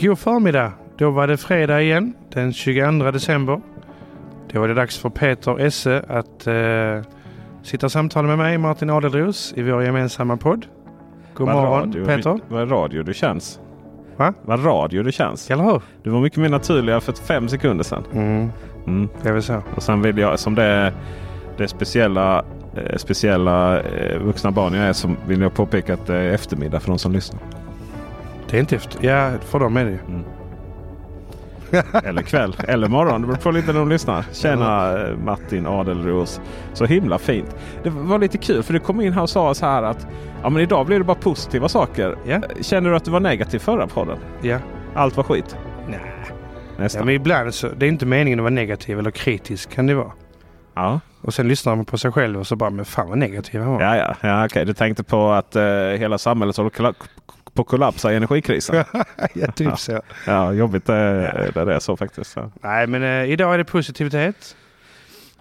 God förmiddag! Då var det fredag igen, den 22 december. Då är det dags för Peter Esse att eh, sitta och samtala med mig, Martin Adelros, i vår gemensamma podd. God Vad morgon radio, Peter! Vad radio du känns. Va? Vad radio du känns. Eller hur? Du var mycket mer naturliga för fem sekunder sedan. Mm, Mm. det är väl så. Och sen vill jag, som det, det speciella, eh, speciella eh, vuxna barn jag är, så vill jag påpeka att det är eftermiddag för de som lyssnar. Det är inte efter... Ja, för dem är det ju. Eller kväll, eller morgon. Det beror på lite när de lyssnar. Tjena eh, Martin Adelros. Så himla fint. Det var lite kul för du kom in här och sa så här att ja, men idag blir det bara positiva saker. Ja. Känner du att du var negativ förra podden? Ja. Allt var skit? Nej. Nästan. Ja, men ibland så... Det är inte meningen att vara negativ eller kritisk kan det vara. Ja, Och sen lyssnar man på sig själv och så bara, men fan vad negativ han var. ja, ja. ja okej. Du tänkte på att eh, hela samhället håller på kollapsa i energikrisen. ja, typ så. ja, jobbigt eh, när det är så faktiskt. Ja, Nej, men eh, idag är det positivitet.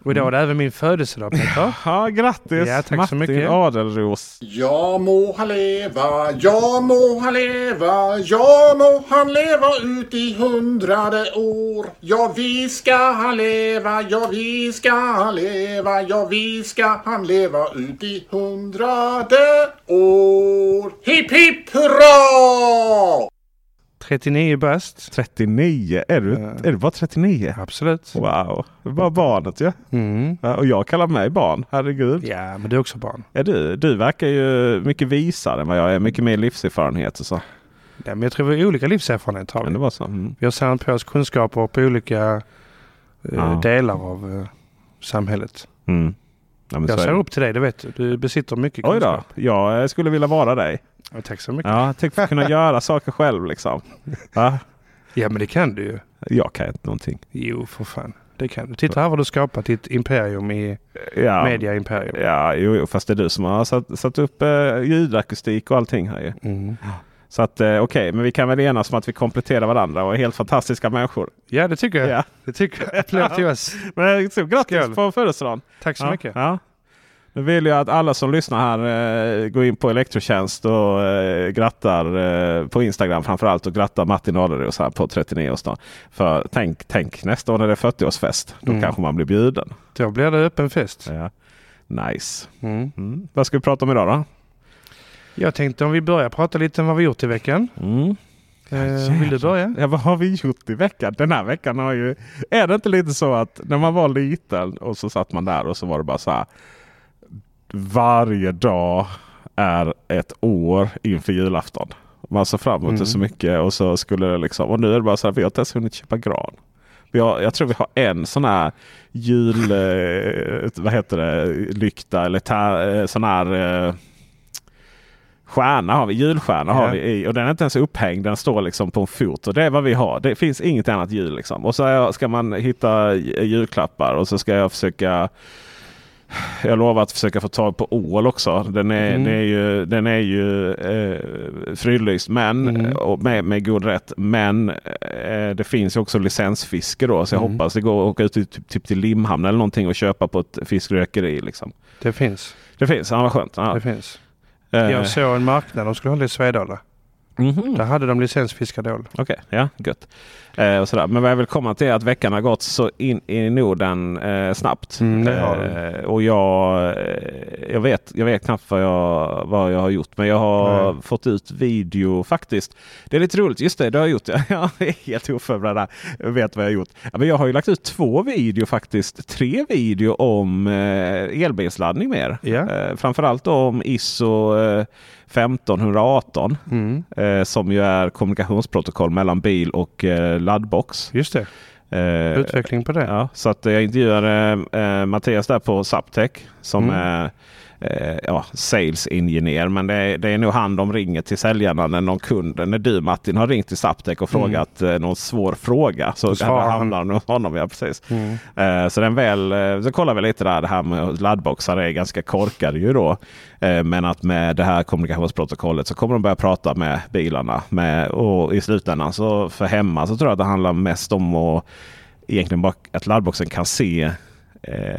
Och idag är det även min födelsedag Peter. ja grattis Ja, tack så Martin mycket. Adelros. Ja må han leva, ja må han leva, ja må han leva ut i hundrade år. Ja vi ska han leva, ja vi ska han leva, ja vi ska han leva ut i hundrade år. Hipp hipp hurra! 39 bast. 39. Är du, Ja. är du bara 39? Absolut. Wow, det var barnet ju. Mm. Ja, och jag kallar mig barn, herregud. Ja, men du är också barn. Ja, du, du verkar ju mycket visare än vad jag är. Mycket mer livserfarenhet och så. Ja, men jag tror vi har olika livserfarenheter. har Men vi. det var så. Mm. Vi har samlat på oss kunskaper på olika Ja. delar av eh, samhället. Mm. Ja, men Jag är ser upp till dig, det vet du. Du besitter mycket Oj då, kunskap. jag skulle vilja vara dig. Ja, tack så mycket. Ja, tänk att kunna göra saker själv liksom. Ja, Ja, men det kan du ju. jag kan inte någonting. Jo, för fan. Det kan du. Titta här vad du skapat ditt imperium i Ja, media-imperium. ja jo, fast det är du som har satt, satt upp eh, ljudakustik och allting här ju. Mm. Så att eh, okej, men vi kan väl enas om att vi kompletterar varandra och är helt fantastiska människor. Ja, det tycker jag. Ja. Det tycker jag. Applåd till oss. Men eh, så, grattis Skål. på födelsedagen! Tack så ja, mycket. Ja. Nu vill jag att alla som lyssnar här eh, går in på Elektrotjänst och eh, grattar eh, på Instagram framförallt och grattar Martin Adlerus här på 39-årsdagen. För tänk, tänk nästa år när det är 40-årsfest. Då Mm. kanske man blir bjuden. Då blir det öppen fest. Ja. Nice. Mm. Mm. Vad ska vi prata om idag då? Jag tänkte om vi börjar prata lite om vad vi gjort i veckan. Mm. Eh, vill du börja? Ja, vad har vi gjort i veckan? Den här veckan har ju... Är det inte lite så att när man var liten och så satt man där och så var det bara så här. Varje dag är ett år inför julafton. Man ser fram emot Mm. det så mycket och så skulle det liksom. Och nu är det bara så här. Vi har inte ens hunnit köpa gran. Vi har, jag tror vi har en sån här jul... Eh, vad heter det? Lykta eller ta, eh, sån här... Eh, Stjärna har vi, julstjärna har Ja. vi i och den är inte ens upphängd. Den står liksom på en fot och det är vad vi har. Det finns inget annat jul liksom. Och så ska man hitta julklappar och så ska jag försöka jag lovar att försöka få tag på ål också. Den är, Mm. den är ju, den är ju eh, fridlyst men, Mm. och med, med god rätt. Men eh, det finns ju också licensfiske då. Så jag Mm. hoppas det går att åka ut till, typ, typ till Limhamn eller någonting och köpa på ett fiskrökeri. Liksom. Det finns. Det finns, ja vad skönt. Ja. Det finns. Eh, Jag såg en marknad de skulle hålla i Svedala. mhm. Där hade de licensfiskadål. Okej, ja gött. Eh, och sådär. Men vad jag vill komma till är att veckan har gått så in i Norden eh, snabbt. Mm, eh, och jag, eh, jag, vet, jag vet knappt vad jag, vad jag har gjort. Men jag har Nej. fått ut video faktiskt. Det är lite roligt. Just det, det har jag gjort. Jag är helt oförberedd. Jag vet vad jag har gjort. Men jag har ju lagt ut två video faktiskt. Tre video om eh, elbilsladdning mer. Eh, framförallt om ISO eh, 1518. Mm. Eh, som ju är kommunikationsprotokoll mellan bil och laddbox. Just det. Eh, Utveckling på det. ja, så att jag intervjuade eh, Mattias där på Zaptec som Mm. är eh, ja, sales engineer. Men det är, det är nog han de ringer till säljarna när någon kund, när du Martin har ringt till Zaptec och Mm. frågat eh, någon svår fråga. Så Då svarar han. hamnar han hos honom. Ja, precis. Mm. Eh, så den väl, så kollar vi lite där. Det här med laddboxar är ganska korkade ju då. Eh, men att med det här kommunikationsprotokollet så kommer de börja prata med bilarna. Med, och i slutändan så för hemma så tror jag att det handlar mest om att egentligen bara att laddboxen kan se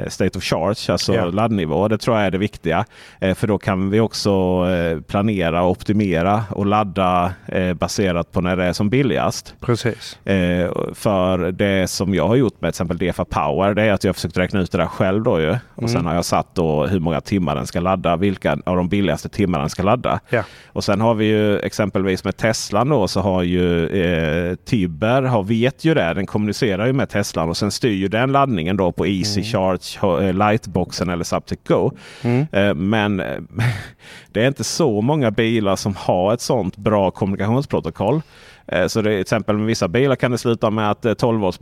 state of charge, alltså Ja. laddnivå. Det tror jag är det viktiga. Eh, för då kan vi också eh, planera och optimera och ladda eh, baserat på när det är som billigast. Precis. Eh, för det som jag har gjort med till exempel DEFA Power det är att jag försökt räkna ut det där själv. Då ju. Och Mm. Sen har jag satt då hur många timmar den ska ladda. Vilka av de billigaste timmarna den ska ladda. Ja. Och sen har vi ju exempelvis med Teslan då så har ju eh, Tibber har, vet ju det. Den kommunicerar ju med Teslan och sen styr ju den laddningen då på Easy Charge, eh, Lightboxen eller Subtec Go. Mm. Eh, men eh, det är inte så många bilar som har ett sånt bra kommunikationsprotokoll. Eh, Så det, till exempel med vissa bilar kan det sluta med att eh, 12 volts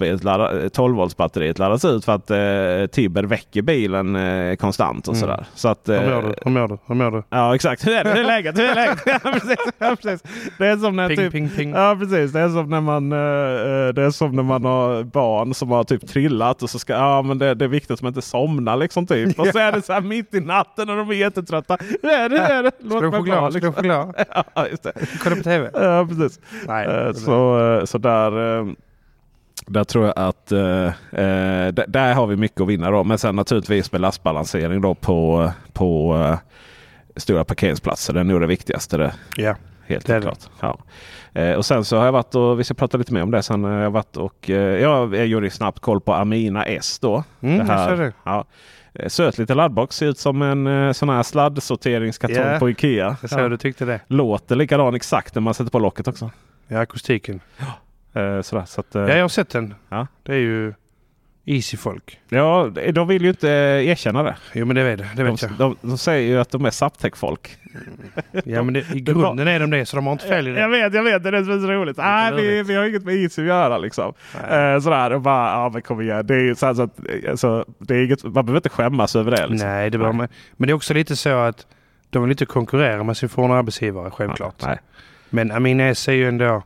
12 volts batteriet laddas ut för att eh, Tibber väcker bilen eh, konstant och Mm. sådär. Så att, Hur eh, mår du? Hur mår du? Hur mår du? Ja exakt. Hur är det? Hur är läget? Hur är läget? ja, precis, ja, precis. Det är som när Ping, typ, ping, ping. Ja precis. Det är som när man, eh, eh, det är som när man har barn som har typ trillat och så ska ja men det, det är viktigt att man inte somnar liksom typ. Och så är det så här mitt i natten och de är jättetrötta. Hur är det? Hur är det? Ha mig vara, choklad? Ja, just det. Kolla på TV? Ja, precis. Nej. Eh, Så, eh, så där, eh, där tror jag att där har vi mycket att vinna. Då. Men sen naturligtvis med lastbalansering då på, på stora parkeringsplatser. Det är nog det viktigaste. Det, Ja. helt Det det. klart. Ja. Eh, och sen så har jag varit och vi ska prata lite mer om det sen. har Jag varit och eh, ja, jag gjorde snabbt koll på Amina S då. Mm, jag ser det. Ja. Söt liten laddbox. Ser ut som en eh, sån här sladdsorteringskartong Ja. på Ikea. Jag såg Ja. du tyckte det. Låter likadan exakt när man sätter på locket också. Ja, akustiken. Eh, sådär, så att, eh, Ja, jag har sett den. Ja. Det är ju Easy-folk. ja, de vill ju inte eh, erkänna det. Jo, men det vet, det De, vet jag. de, de säger ju att de är Saptech-folk. Ja, men det, i grunden är de det, så de har inte fel i Jag det. vet, jag vet. Det är så roligt. Nej, vi, vi har inget med is att göra liksom. Eh, sådär, och bara, ja men kom igen. Det är, så här, så att, eh, alltså, det är inget, man behöver inte skämmas över det. Liksom. Nej, det bör man. Men det är också lite så att de vill inte konkurrera med sin forna arbetsgivare, självklart. Nej, Men Amina S är ju ändå...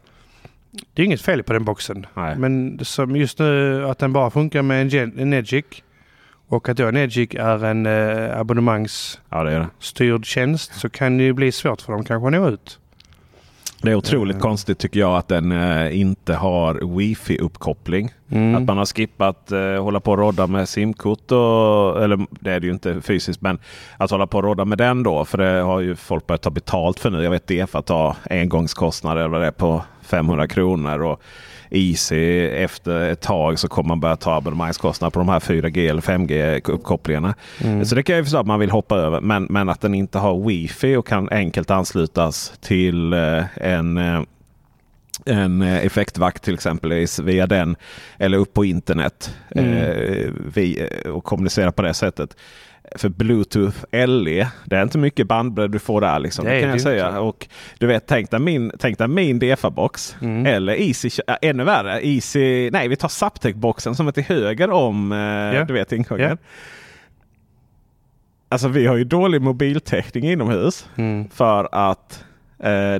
Det är inget fel på den boxen. nej. Men som just nu att den bara funkar med en Negic och att då Negic är en eh, abonnemangsstyrd Ja, tjänst så kan det ju bli svårt för dem kanske att nå ut. Det är otroligt Eh. konstigt tycker jag att den eh, inte har wifi-uppkoppling. Mm. Att man har skippat eh, hålla på och rodda med simkort. Och, eller det är det ju inte fysiskt. Men att hålla på och rodda med den då. För det har ju folk börjat ta betalt för nu. Jag vet DEFA tar engångskostnader eller vad det är på 500 kronor. Och Easy efter ett tag så kommer man börja ta abonnemangskostnader på de här 4G eller 5G uppkopplingarna. Mm. Så det kan jag ju förstå att man vill hoppa över. Men, men att den inte har wifi och kan enkelt anslutas till eh, en eh, en eh, effektvakt till exempel via den eller upp på internet Mm. eh, och kommunicera på det sättet. För Bluetooth LE, det är inte mycket bandbredd du får där. Liksom, Det kan jag säga. inte. Och du vet, tänk dig min, tänk dig min DEFA-box. Mm. Eller Easy, äh, ännu värre, Easy, nej vi tar Zaptec-boxen som är till höger om eh, du vet ingången. Ja. Alltså vi har ju dålig mobiltäckning inomhus. Mm. För att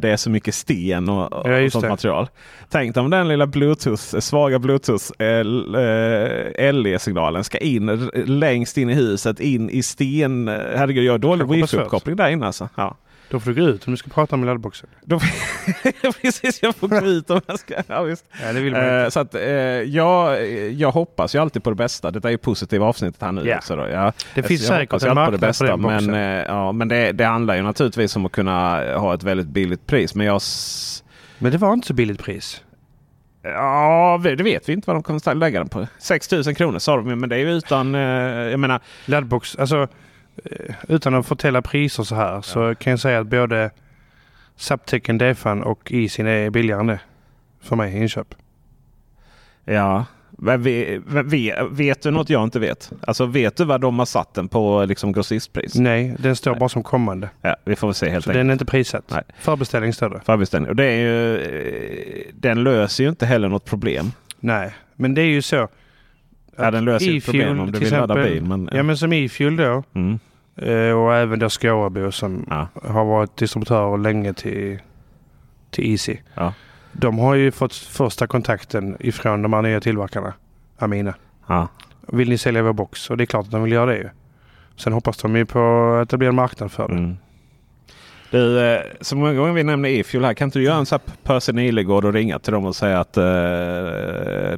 det är så mycket sten och, och Ja, sånt det. material. Tänk om den lilla Bluetooth, svaga Bluetooth eh, LE-signalen ska in längst in i huset, in i sten. Herregud, jag har dålig wifi-uppkoppling där inne. Alltså. Ja. Då får du gå ut om du ska prata med laddboxen. Då, precis, jag får gå ut om jag ska. Ja, visst. Ja, det vill man Eh, inte. så att, eh, jag, jag hoppas ju alltid på det bästa. Detta är ju positivt avsnittet här nu Ja. också. Då. Ja, Det finns jag säkert en alltid på marknad för den men, eh, ja, men det, det handlar ju naturligtvis om att kunna ha ett väldigt billigt pris. Men jag... Men det var inte så billigt pris. Ja, det det vet vi inte vad de kommer lägga den på. 6 000 kronor sa de, men det är ju utan... Jag menar, Laddbox, alltså utan att förtälla priser så här så kan jag säga att både Zaptecen, Defan och Easyn är billigare än det. För mig i inköp. ja. Vet du något jag inte vet? Alltså vet du vad de har satt den på liksom grossistpris? Nej, den står Nej. bara som kommande. Ja, vi får väl se helt Så enkelt. den är inte prissatt. Nej. Förbeställning står det. Förbeställning. Och det är ju, eh, den löser ju inte heller något problem. Nej, men det är ju så. Ja, den löser ju problem om du vill ladda bil. Men, Ja men som E-fuel då. mm, eh, Och även då Skårabo som ja, har varit distributörer länge till, till Easy. ja, De har ju fått första kontakten ifrån de här nya tillverkarna. Amina. ja. Vill ni sälja vår box? Och det är klart att de vill göra det ju. Sen hoppas de ju på att det blir en marknad för det. Mm. Du, eh, så många gånger vi nämner E-fuel här. Kan inte du göra en sån här Percy Nilegård och ringa till dem och säga att eh,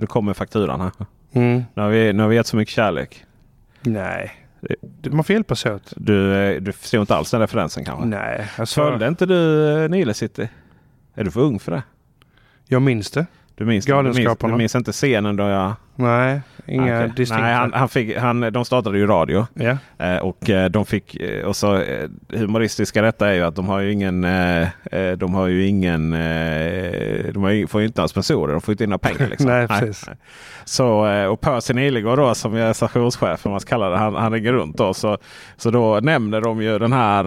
nu kommer fakturan här. Mm. Nu har, vi, har vi gett så mycket kärlek. Nej, man får hjälpas åt. Du, eh, du förstår inte alls den referensen kanske? Nej, alltså, Följde inte du eh, Nile City? Är du för ung för det? jag minns det. Du minns, du minns, du minns inte scenen då jag... Nej, inga Okej. distinkta. Nej, han, han fick, han, de startade ju radio. Ja, Eh, och eh, de fick, eh, och så eh, humoristiska detta är ju att de har ju ingen, eh, de har ju ingen, eh, de ju, får ju inte några sponsorer, de får inte in några pengar. Liksom. Nej, precis. Så, eh, och Percy Nilegård då som är stationschef, om man ska kalla det, han, han ringer runt då. Så, så då nämner de ju den här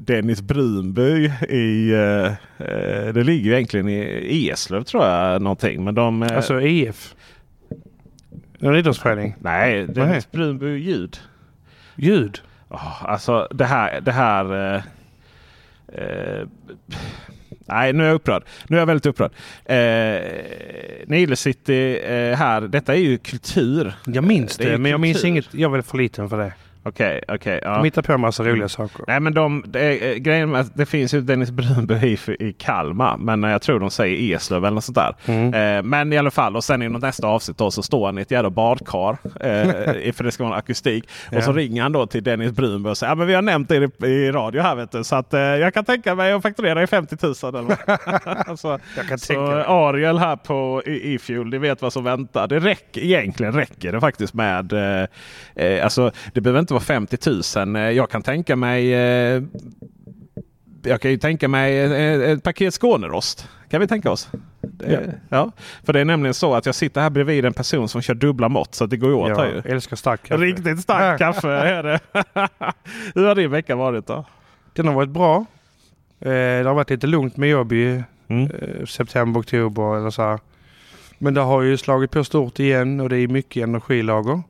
Dennis Brunby i, eh, det ligger ju egentligen i Eslöv tror jag någonting. Men de, alltså IF. En idrottsförening. nej, Dennis Brunby ljud. Ljud. Oh, alltså det här... Det här eh, eh, nej, nu är jag upprörd. Nu är jag väldigt upprörd. Eh, Nile City eh, här. Detta är ju kultur. Jag minns Det det, men jag minns kultur. inget. Jag är väl för liten för det. Okej, okej. ja. De hittar på en massa roliga saker. Nej men de, det, eh, grejen med att det finns ju Dennis Brunby i, i Kalmar. Men eh, jag tror de säger Eslöv eller något sånt där. Mm. Eh, men i alla fall och sen i nästa avsnitt då, så står han i ett jävla badkar. Eh, för det ska vara en akustik. Ja. Och så ringer han då till Dennis Brunby och säger ja, men vi har nämnt det i, i radio här vet du. Så att, eh, jag kan tänka mig att fakturera i 50 000. Eller så, Jag kan så tänka mig. Ariel här på E-Fuel, det vet vad som väntar. Det räcker, egentligen räcker det faktiskt med, eh, eh, alltså det behöver inte vara 50 000. Eh, Jag kan tänka mig eh, jag kan ju tänka mig eh, ett paket Skånerost. Kan vi tänka oss? Ja. ja. För det är nämligen så att jag sitter här bredvid en person som kör dubbla mått så att det går åt här ju. Älskar stark kaffe. Riktigt starkt kaffe är det. Hur har din vecka varit då? Den har varit bra. Eh, det har varit lite lugnt med jobb i Mm. eh, september, oktober eller så här. Men det har ju slagit på stort igen och det är mycket energilager.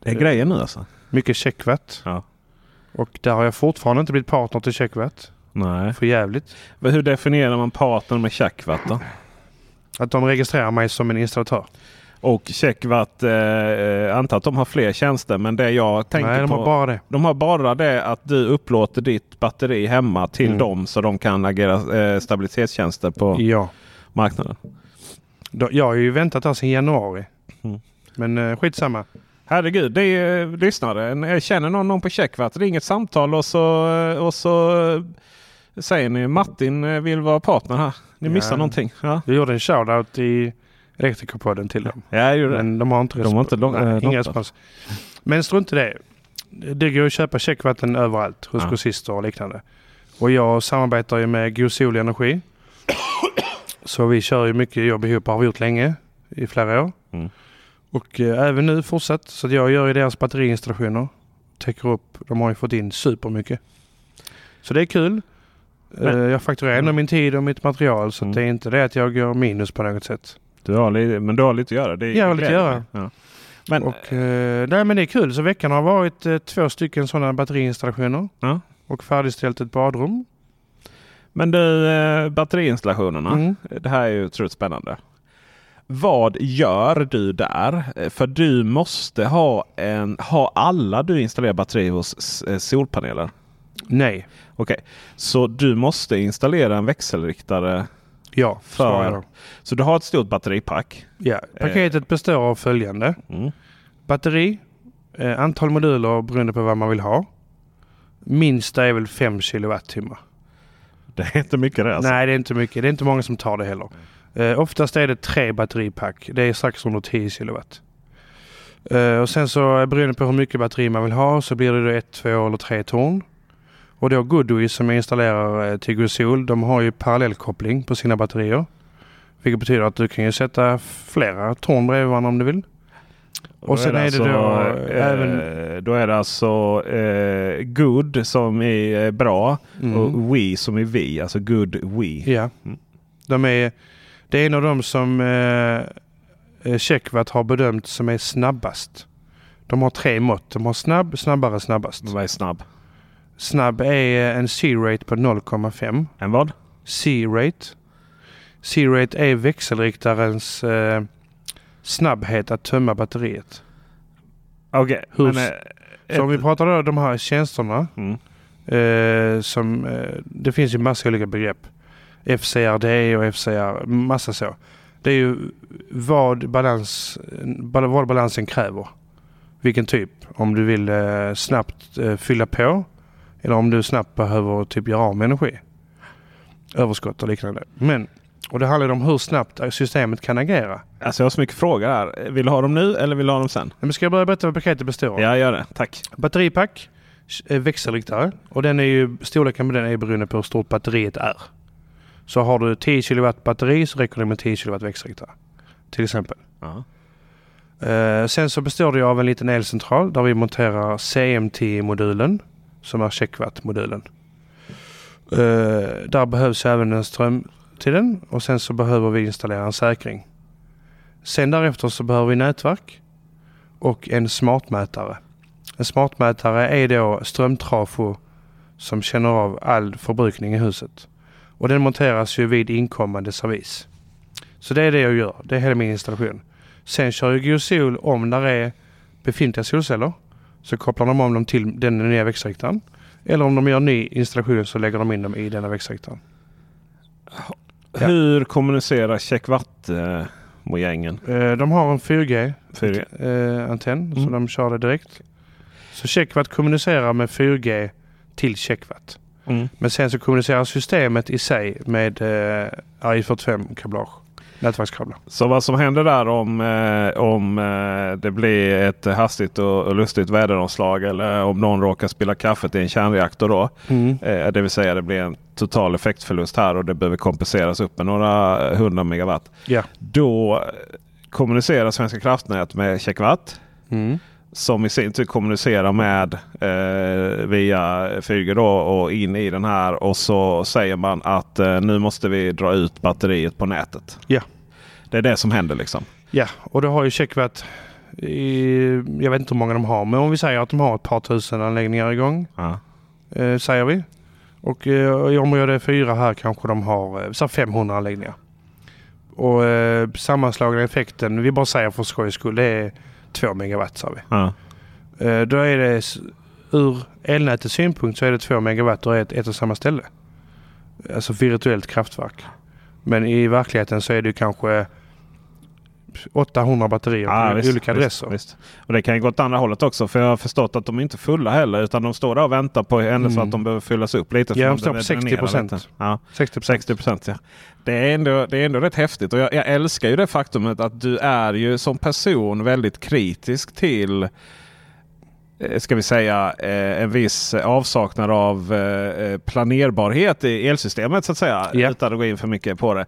Det är grejen nu alltså? Mycket checkvatt. Ja. Och där har jag fortfarande inte blivit partner till checkvatt. Nej. För jävligt. Men Hur definierar man partner med checkvatt då? Att de registrerar mig som en installatör. Och checkvatt, eh, eh, antar att de har fler tjänster men det jag tänker Nej, de på. har bara det. De har bara det att du upplåter ditt batteri hemma till Mm. dem så de kan agera eh, stabilitetstjänster på Ja. marknaden. Jag har ju väntat här sedan januari. Mm. Men eh, skitsamma. Herregud, det är lyssnare. Jag känner någon, någon på checkvatt. Ring ett samtal och så, och så säger ni Martin eh, vill vara partner här. Ni Ja. missar någonting. Ja, Jag gjorde en shoutout i Elektrikerpodden till dem. jag gjorde det. Men de har inte De har inte lång- Nej, lottat. respons. Men strunt i det. Det går att köpa checkvatten överallt hos Ja. grossister och liknande. Och jag samarbetar ju med God Sol Energi. Så vi kör ju mycket jobb ihop har vi gjort länge. I flera år. Mm. Och eh, även nu fortsatt. Så att jag gör ju deras batteriinstallationer. Täcker upp. De har ju fått in supermycket. Så det är kul. Men- Eh, jag fakturerar ändå min tid och mitt material. Så Mm. det är inte det att jag går minus på något sätt. Du har lite, men du har lite att göra. Det är Jag har lite att göra. Ja. Men, Och, eh, nej, men det är kul. Så veckan har varit eh, två stycken sådana batteriinstallationer. Ja. Och färdigställt ett badrum. men du, batteriinstallationerna. Mm. Det här är ju otroligt spännande. Vad gör du där? Eh, För du måste ha en... Ha alla du installerar batteri hos eh, solpaneler? Nej. Okej, så du måste installera en växelriktare. Ja, För-. Så du har ett stort batteripack. ja. Paketet består av följande. Mm. Batteri. Eh, antal moduler beroende på vad man vill ha. Minsta är väl 5 kilowattimmar. Det är inte mycket det alltså. Nej, det är inte mycket. Det är inte många som tar det heller. Eh, oftast är det tre batteripack. Det är strax under 10 kilowatt. Eh, och sen så eh, beroende på hur mycket batteri man vill ha så blir det då ett, två eller tre torn. Och då Goodwill som jag installerar eh, till Gosol, de har ju parallellkoppling på sina batterier. Vilket betyder att du kan ju sätta flera torn bredvid varandra om du vill. Och sen är det då, eh, även- Då är det alltså eh, good som är eh, bra Mm. och we som är vi. Alltså good we. Ja. Mm. De är, det är en av dem som eh, eh, har bedömt som är snabbast. De har tre mått. De har snabb, snabbare, snabbast. Vad är snabb? Snabb är eh, en C-rate på 0,5. En vad? C-rate. C-rate är växelriktarens eh, snabbhet att tömma batteriet. Okej. Hur- men, eh, Så om vi ett- pratar då de här tjänsterna. mm. Eh, som, eh, det finns ju massa olika begrepp. FCRD och FCR, massa så. Det är ju vad, balans, bal- vad balansen kräver. vilken typ. Om du vill eh, snabbt eh, fylla på eller om du snabbt behöver typ göra av med energi. Överskott och liknande. Men, och det handlar om hur snabbt systemet kan agera. Alltså jag har så mycket frågor här. Vill du ha dem nu eller vill du ha dem sen? Men ska jag börja berätta vad paketet består av? Ja, gör det. Tack. Batteripack, eh, växelriktare och den är ju, storleken på den är beroende på hur stort batteriet är. Så har du 10 kW batteri så räcker det med 10 kW växelriktare. Till exempel. Ja. Eh, sen så består det av en liten elcentral där vi monterar CMT-modulen som är checkwatt-modulen. Eh, där behövs även en ström till den och sen så behöver vi installera en säkring. Sen därefter så behöver vi nätverk och en smartmätare. En smartmätare är då strömtrafo som känner av all förbrukning i huset. Och den monteras ju vid inkommande servis. Så det är det jag gör. Det är hela min installation. Sen kör ju Geosol om där är befintliga solceller. Så kopplar de om dem till den nya växelriktaren. Eller om de gör ny installation så lägger de in dem i denna växelriktaren. Ja. Hur kommunicerar Checkwatt-mojängen? Eh, De har en 4G 4G. eh, antenn så Mm. de kör det direkt. Så Checkwatt kommunicerar med 4G till Checkwatt. Mm. Men sen så kommunicerar systemet i sig med eh, RJ45-kablage. Nätverkskablar. Så vad som händer där om, eh, om eh, det blir ett hastigt och, och lustigt väderomslag eller om någon råkar spilla kaffet i en kärnreaktor då. Eh, det vill säga det blir en total effektförlust här och det behöver kompenseras upp med några hundra megawatt. Ja. Då eh, kommunicerar Svenska kraftnät med checkwatt. Mm. Som i sin tur kommunicerar med eh, via 4G då och in i den här. Och så säger man att eh, nu måste vi dra ut batteriet på nätet. Ja. Det är det som händer liksom. Ja, och det har ju Checkwatt i, jag vet inte hur många de har, men om vi säger att de har ett par tusen anläggningar igång, Ja. eh, säger vi. Och eh, i område 4 här kanske de har eh, så 500 anläggningar. Och eh, sammanslagna effekten, vi bara säger för skojs skull, det är 2 megawatt sa vi. Ja. Eh, då är det ur elnätets synpunkt så är det 2 megawatt och ett, ett och samma ställe. Alltså virtuellt kraftverk. Men i verkligheten så är det kanske 800 batterier Ja, på visst, olika adresser. Visst, visst. Och det kan ju gå åt andra hållet också. För jag har förstått att de är inte fulla heller. Utan de står där och väntar på händelse Mm. att de behöver fyllas upp lite. Ja, de står på behöver 60 dränera procent. Ja, 60 60 procent. Ja. Det, är ändå, det är ändå rätt häftigt. Och jag, jag älskar ju det faktumet att du är ju som person väldigt kritisk till eh, ska vi säga eh, en viss avsaknad av eh, planerbarhet i elsystemet så att säga. Ja. Utan att gå in för mycket på det.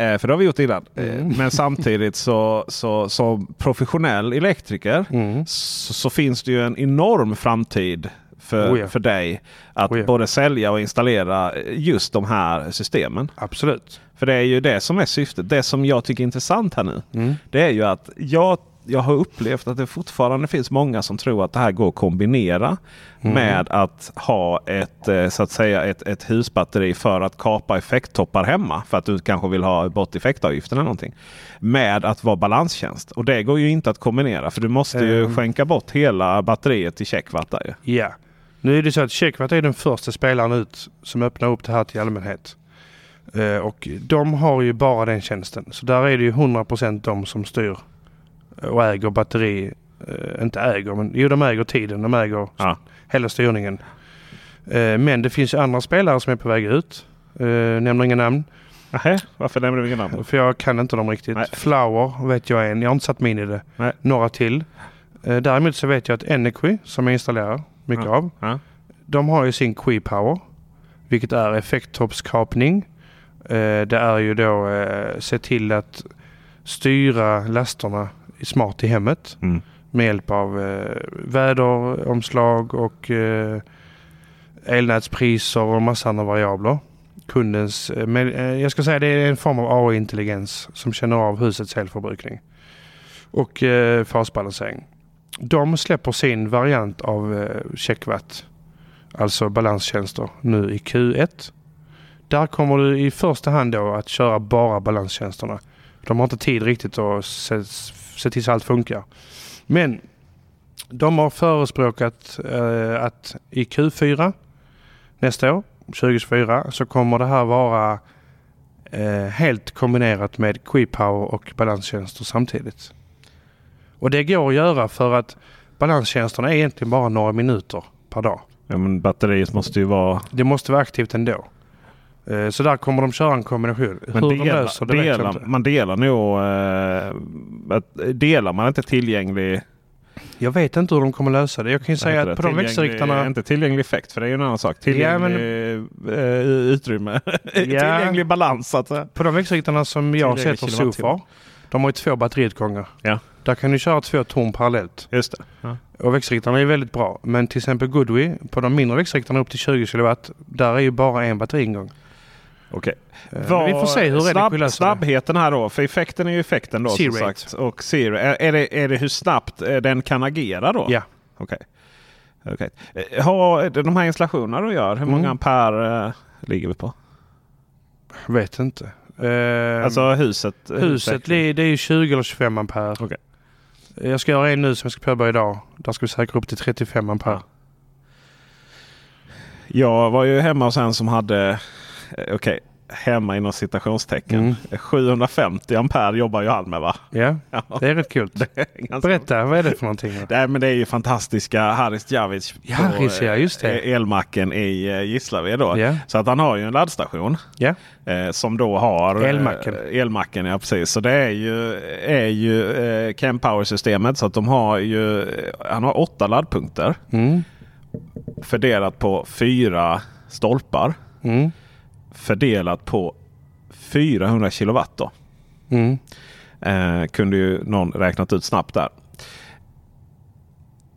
Eh, för det har vi gjort innan. Eh, Mm. Men samtidigt så, så som professionell elektriker Mm. så, så finns det ju en enorm framtid för, Oh ja. för dig att Oh ja. både sälja och installera just de här systemen. Absolut. För det är ju det som är syftet. Det som jag tycker är intressant här nu. Mm. Det är ju att jag, jag har upplevt att det fortfarande finns många som tror att det här går att kombinera Mm. med att ha ett, eh, så att säga, ett, ett husbatteri för att kapa effekttoppar hemma. För att du kanske vill ha bort effektavgiften eller någonting. Med att vara balanstjänst. Och det går ju inte att kombinera. För du måste ju Mm. skänka bort hela batteriet till checkwatt. Ja. Nu är det så att Checkwatt är den första spelaren ut som öppnar upp det här till allmänhet. Eh, och de har ju bara den tjänsten. Så där är det ju 100% de som styr och äger batteri. Eh, inte äger, men jo de äger tiden. De äger Ja. hela styrningen. Eh, men det finns andra spelare som är på väg ut. Eh, nämner inga namn. Nähä, varför nämner du inga namn? För jag kan inte dem riktigt. Nej. Flower vet jag en. Jag har inte satt mig in i det. Nej. Några till. Eh, däremot så vet jag att Energy som jag installerar mycket Ja. av. Ja. De har ju sin Qi Power. Vilket är effekttoppskapning. Eh, det är ju då eh, se till att styra lasterna smart i hemmet. Mm. Med hjälp av eh, väderomslag och eh, elnätspriser och massa andra variabler. Kundens, eh, men, eh, jag ska säga det är en form av AI-intelligens som känner av husets elförbrukning. Och eh, fasbalansering. De släpper sin variant av eh, checkwatt, alltså balanstjänster, nu i Q1. Där kommer du i första hand då att köra bara balanstjänsterna. De har inte tid riktigt att se, till så allt funkar. Men de har förespråkat eh, att i Q4 nästa år, 2024, så kommer det här vara eh, helt kombinerat med QuiPower och balanstjänster samtidigt. Och det går att göra för att balanstjänsterna är egentligen bara några minuter per dag. Ja, men batteriet måste ju vara... Det måste vara aktivt ändå. Eh, Så där kommer de köra en kombination. Men Hur de delar, löser det vet delar, inte. man delar nog... Eh, att- delar man inte tillgänglig... Jag vet inte hur de kommer lösa det. Jag kan ju säga att det? på de växelriktarna... Inte tillgänglig effekt för det är ju en annan sak. Tillgänglig eh, utrymme. tillgänglig balans så att säga. På de växelriktarna som jag sätter kilowattimme. Sofar. De har ju två batteriutgångar. Ja. Där kan du köra två torn parallellt. Just det. Ja. Och växelriktarna är väldigt bra. Men till exempel Goodway, på de mindre växelriktarna upp till 20 kW, där är ju bara en batteriingång. Okej. Eh, men vi får se hur snabb, Energy löser det. Snabbheten här då. För effekten är ju effekten då. Som sagt. Och zero. Är, är, det, är det hur snabbt eh, den kan agera då? Ja. Okej. Eh, Har de här installationerna du gör, hur många Mm. ampere eh, ligger vi på? Vet inte. Eh, Alltså huset? huset det, det är ju 20 eller 25 ampere. Okej. Jag ska göra en nu som jag ska påbörja idag. Där ska vi säkra upp till 35 ampere. Jag var ju hemma hos en som hade, eh, okej, hemma inom citationstecken. Mm. 750 ampere jobbar ju han med va? Ja, Ja. det är rätt kul. Berätta, vad är det för någonting? Nej, men det är ju fantastiska Haris Javic på ja, just det. eh, elmacken i eh, Gislaved. Då. Ja. Så att han har ju en laddstation. Eh, som då har eh, Elmacken. elmacken, ja precis. Så det är ju, är ju eh, Chempower-systemet. Så att de har ju, han har åtta laddpunkter. mm. Fördelat på fyra stolpar. Mm. Fördelat på 400 kilowatt. Då. Mm. Eh, kunde ju någon räknat ut snabbt där.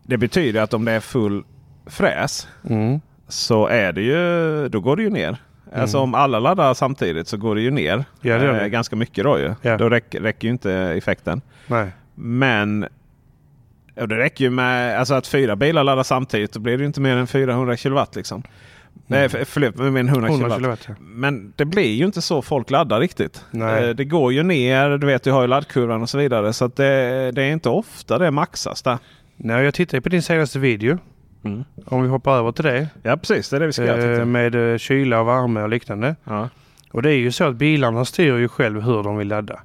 Det betyder att om det är full fräs Mm. så är det ju, då går det ju ner. Alltså om alla laddar samtidigt så går det ju ner. Ja, det det. eh, ganska mycket då ju. Ja. Då räcker, räcker ju inte effekten. Nej. Men och det räcker ju med alltså att fyra bilar laddar samtidigt. Då blir det ju inte mer än 400 kilowatt. Liksom. Nej, för- förlåt, men 100, 100 kilowatt. kilowatt. Ja. Men det blir ju inte så folk laddar riktigt. Nej. Eh, Det går ju ner. Du vet, du har ju laddkurvan och så vidare. Så det, det är inte ofta det maxas där. Nej, jag tittade på din senaste video. Mm. Om vi hoppar över till det. Ja precis, det är det vi ska göra. Eh, jag. med eh, kyla och värme och liknande. Ja. Och det är ju så att bilarna styr ju själv hur de vill ladda.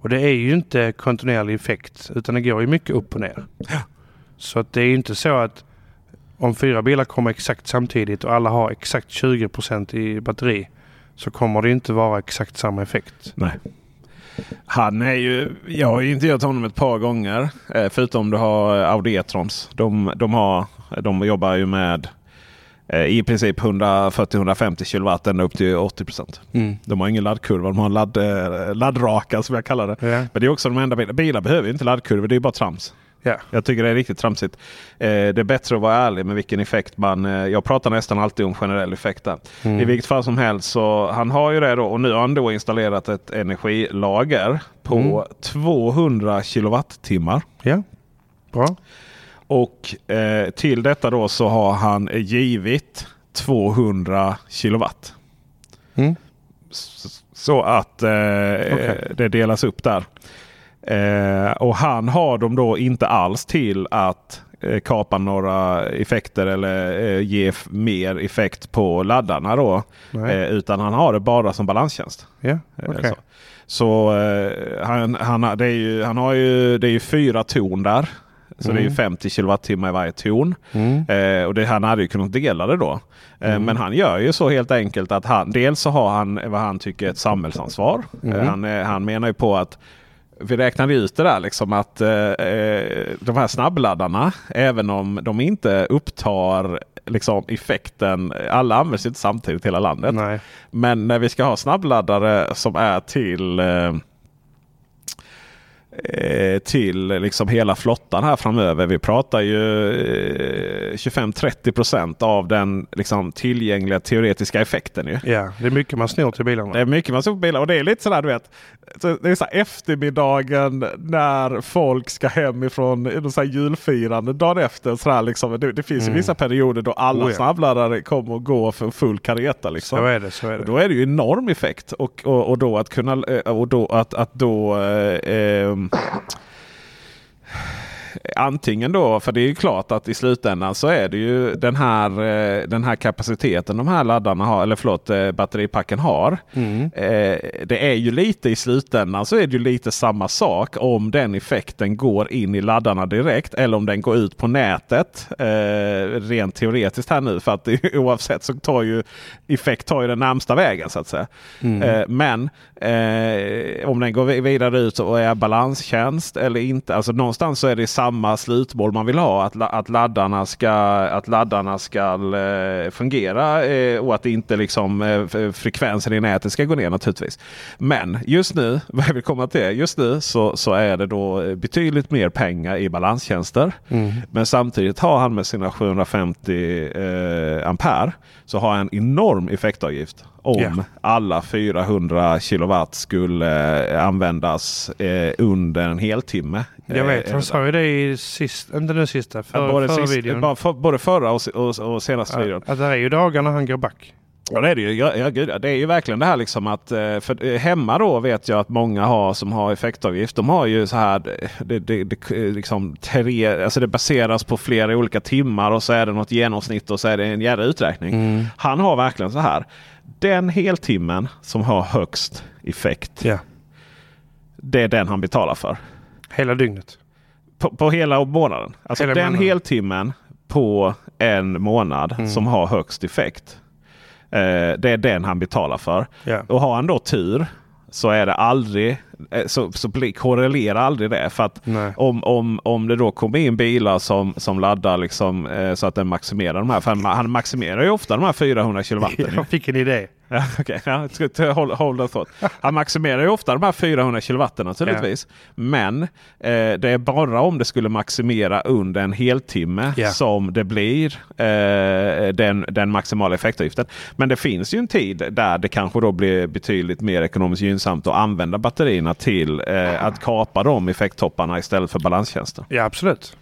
Och det är ju inte kontinuerlig effekt utan det går ju mycket upp och ner. Så att det är ju inte så att om fyra bilar kommer exakt samtidigt och alla har exakt 20% i batteri så kommer det inte vara exakt samma effekt. Nej. Han är ju, jag har ju intervjuat honom ett par gånger. eh, Förutom du har Audi E-trons. De, de, har, de jobbar ju med eh, i princip 140-150 kilowatt ända upp till 80 procent. Mm. De har ingen laddkurva. De har ladd, eh, laddraka som jag kallar det. Ja. Men det är också de enda bilarna. Bilar behöver inte laddkurvor. Det är bara trams. Ja. Jag tycker det är riktigt tramsigt. Eh, det är bättre att vara ärlig med vilken effekt man... Eh, jag pratar nästan alltid om generell effekt där. Mm. I vilket fall som helst så han har ju det då och nu har han då installerat ett energilager på Mm. 200 kilowattimmar. ja. Bra. Och eh, till detta då så har han givit 200 kilowatt. Mm. Så att eh, Okej. det delas upp där. Eh, och han har dem då inte alls till att eh, kapa några effekter eller eh, ge mer effekt på laddarna då. Eh, utan han har det bara som balanstjänst. Eh, okej. Så, så eh, han, han, det är ju, han har ju, det är ju fyra ton där. Så det är ju Mm. 50 kilowattimmar i varje ton. Mm. Eh, och det, han hade ju kunnat dela det då. Eh, Mm. Men han gör ju så helt enkelt att han dels så har han vad han tycker ett samhällsansvar. Mm. Eh, han, eh, han menar ju på att vi räknade ut det där liksom att eh, eh, de här snabbladdarna, även om de inte upptar liksom effekten, alla används inte samtidigt i hela landet. Nej. Men när vi ska ha snabbladdare som är till eh, eh, till liksom hela flottan här framöver. Vi pratar ju eh, 25-30% av den liksom tillgängliga teoretiska effekten. Ju. Ja, det är mycket man snor till bilarna. Det är mycket man ser på bilar och det är lite sådär du vet. Det är så eftermiddagen när folk ska hem ifrån så här julfirande dagen efter. Så liksom. det, det finns ju Mm. vissa perioder då alla Oh ja. snabbladdare kommer och går för full kareta. Liksom. Så är det, så är det. Då är det ju enorm effekt. Och, och, och då att kunna... eh, Och då att, att då... Eh, um, antingen då, för det är ju klart att i slutändan så är det ju den här, eh, den här kapaciteten de här laddarna har, eller förlåt eh, batteripacken har. Mm. Eh, det är ju lite i slutändan så är det ju lite samma sak om den effekten går in i laddarna direkt eller om den går ut på nätet. Rent teoretiskt här nu för att oavsett så tar ju effekt tar ju den närmsta vägen så att säga. Mm. Men om den går vi- vidare ut och är balanstjänst eller inte. Alltså någonstans så är det samma slutmål man vill ha. Att, att laddarna ska, att laddarna ska eh, fungera eh, och att inte liksom eh, frekvensen i nätet ska gå ner naturligtvis. Men just nu, vad jag vill komma till, just nu så, så är det då betydligt mer pengar i balanstjänster. Mm. Men samtidigt har han med sina 750 eh, ampere så har han en enorm effektavgift. Om Ja. alla 400 kilowatt skulle eh, användas eh, under en heltimme. Jag vet, Eh, han sa ju det i sist, inte nu sista, Ja, för, både, förra sist, videon. bara för, både förra och, och, och senaste videon. Att det är ju dagar när han går back. Ja, det är det ju. Ja, ja, gud, ja. det är ju verkligen det här liksom att eh, för eh, hemma då vet jag att många har som har effektavgift. De har ju så här. Det, det, det, liksom, tre, alltså det baseras på flera olika timmar och så är det något genomsnitt och så är det en jävla uträkning. Mm. Han har verkligen så här. Den heltimmen som har högst effekt. Ja, Det är den han betalar för. Hela dygnet. På, på hela månaden. Alltså Hela den månaden. heltimmen på en månad Mm. som har högst effekt. Eh, det är den han betalar för. Ja. Och har han då tur så är det aldrig så, så blir- korrelerar aldrig det. För att Nej. om, om, om det då kommer in bilar som, som laddar liksom, eh, så att den maximerar de här. För han, han maximerar ju ofta de här 400 kilowatten. Jag fick en idé. Ja, okay. ja, ska ta- hold, hold that thought. Han maximerar ju ofta de här 400 kilowatten naturligtvis. Men eh, det är bara om det skulle maximera under en heltimme Ja. som det blir eh, den, den maximala effektavgiften. Men det finns ju en tid där det kanske då blir betydligt mer ekonomiskt gynnsamt att använda batterierna till eh, att kapa de effekttopparna istället för balanstjänster. Ja, absolut.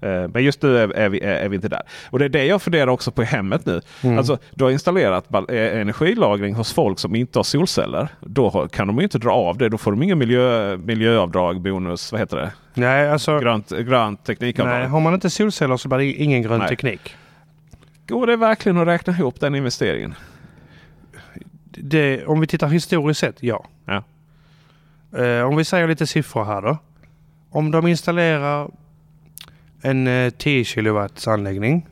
Eh, Men just nu är, är, vi, är, vi inte där. Och det är det jag funderar också på i hemmet nu. Mm. Alltså, du har installerat eh, energilagring hos folk som inte har solceller. Då kan de inte dra av det. Då får de ingen miljö, miljöavdrag, bonus, vad heter det? Nej, alltså. Grönt, grönt teknikavdrag. Nej, har man inte solceller så blir det ingen grön Nej. teknik. Går det verkligen att räkna ihop den investeringen? Det, om vi tittar historiskt sett, ja. Ja. Eh, om vi säger lite siffror här då. Om de installerar en eh, 10 kilowatts anläggning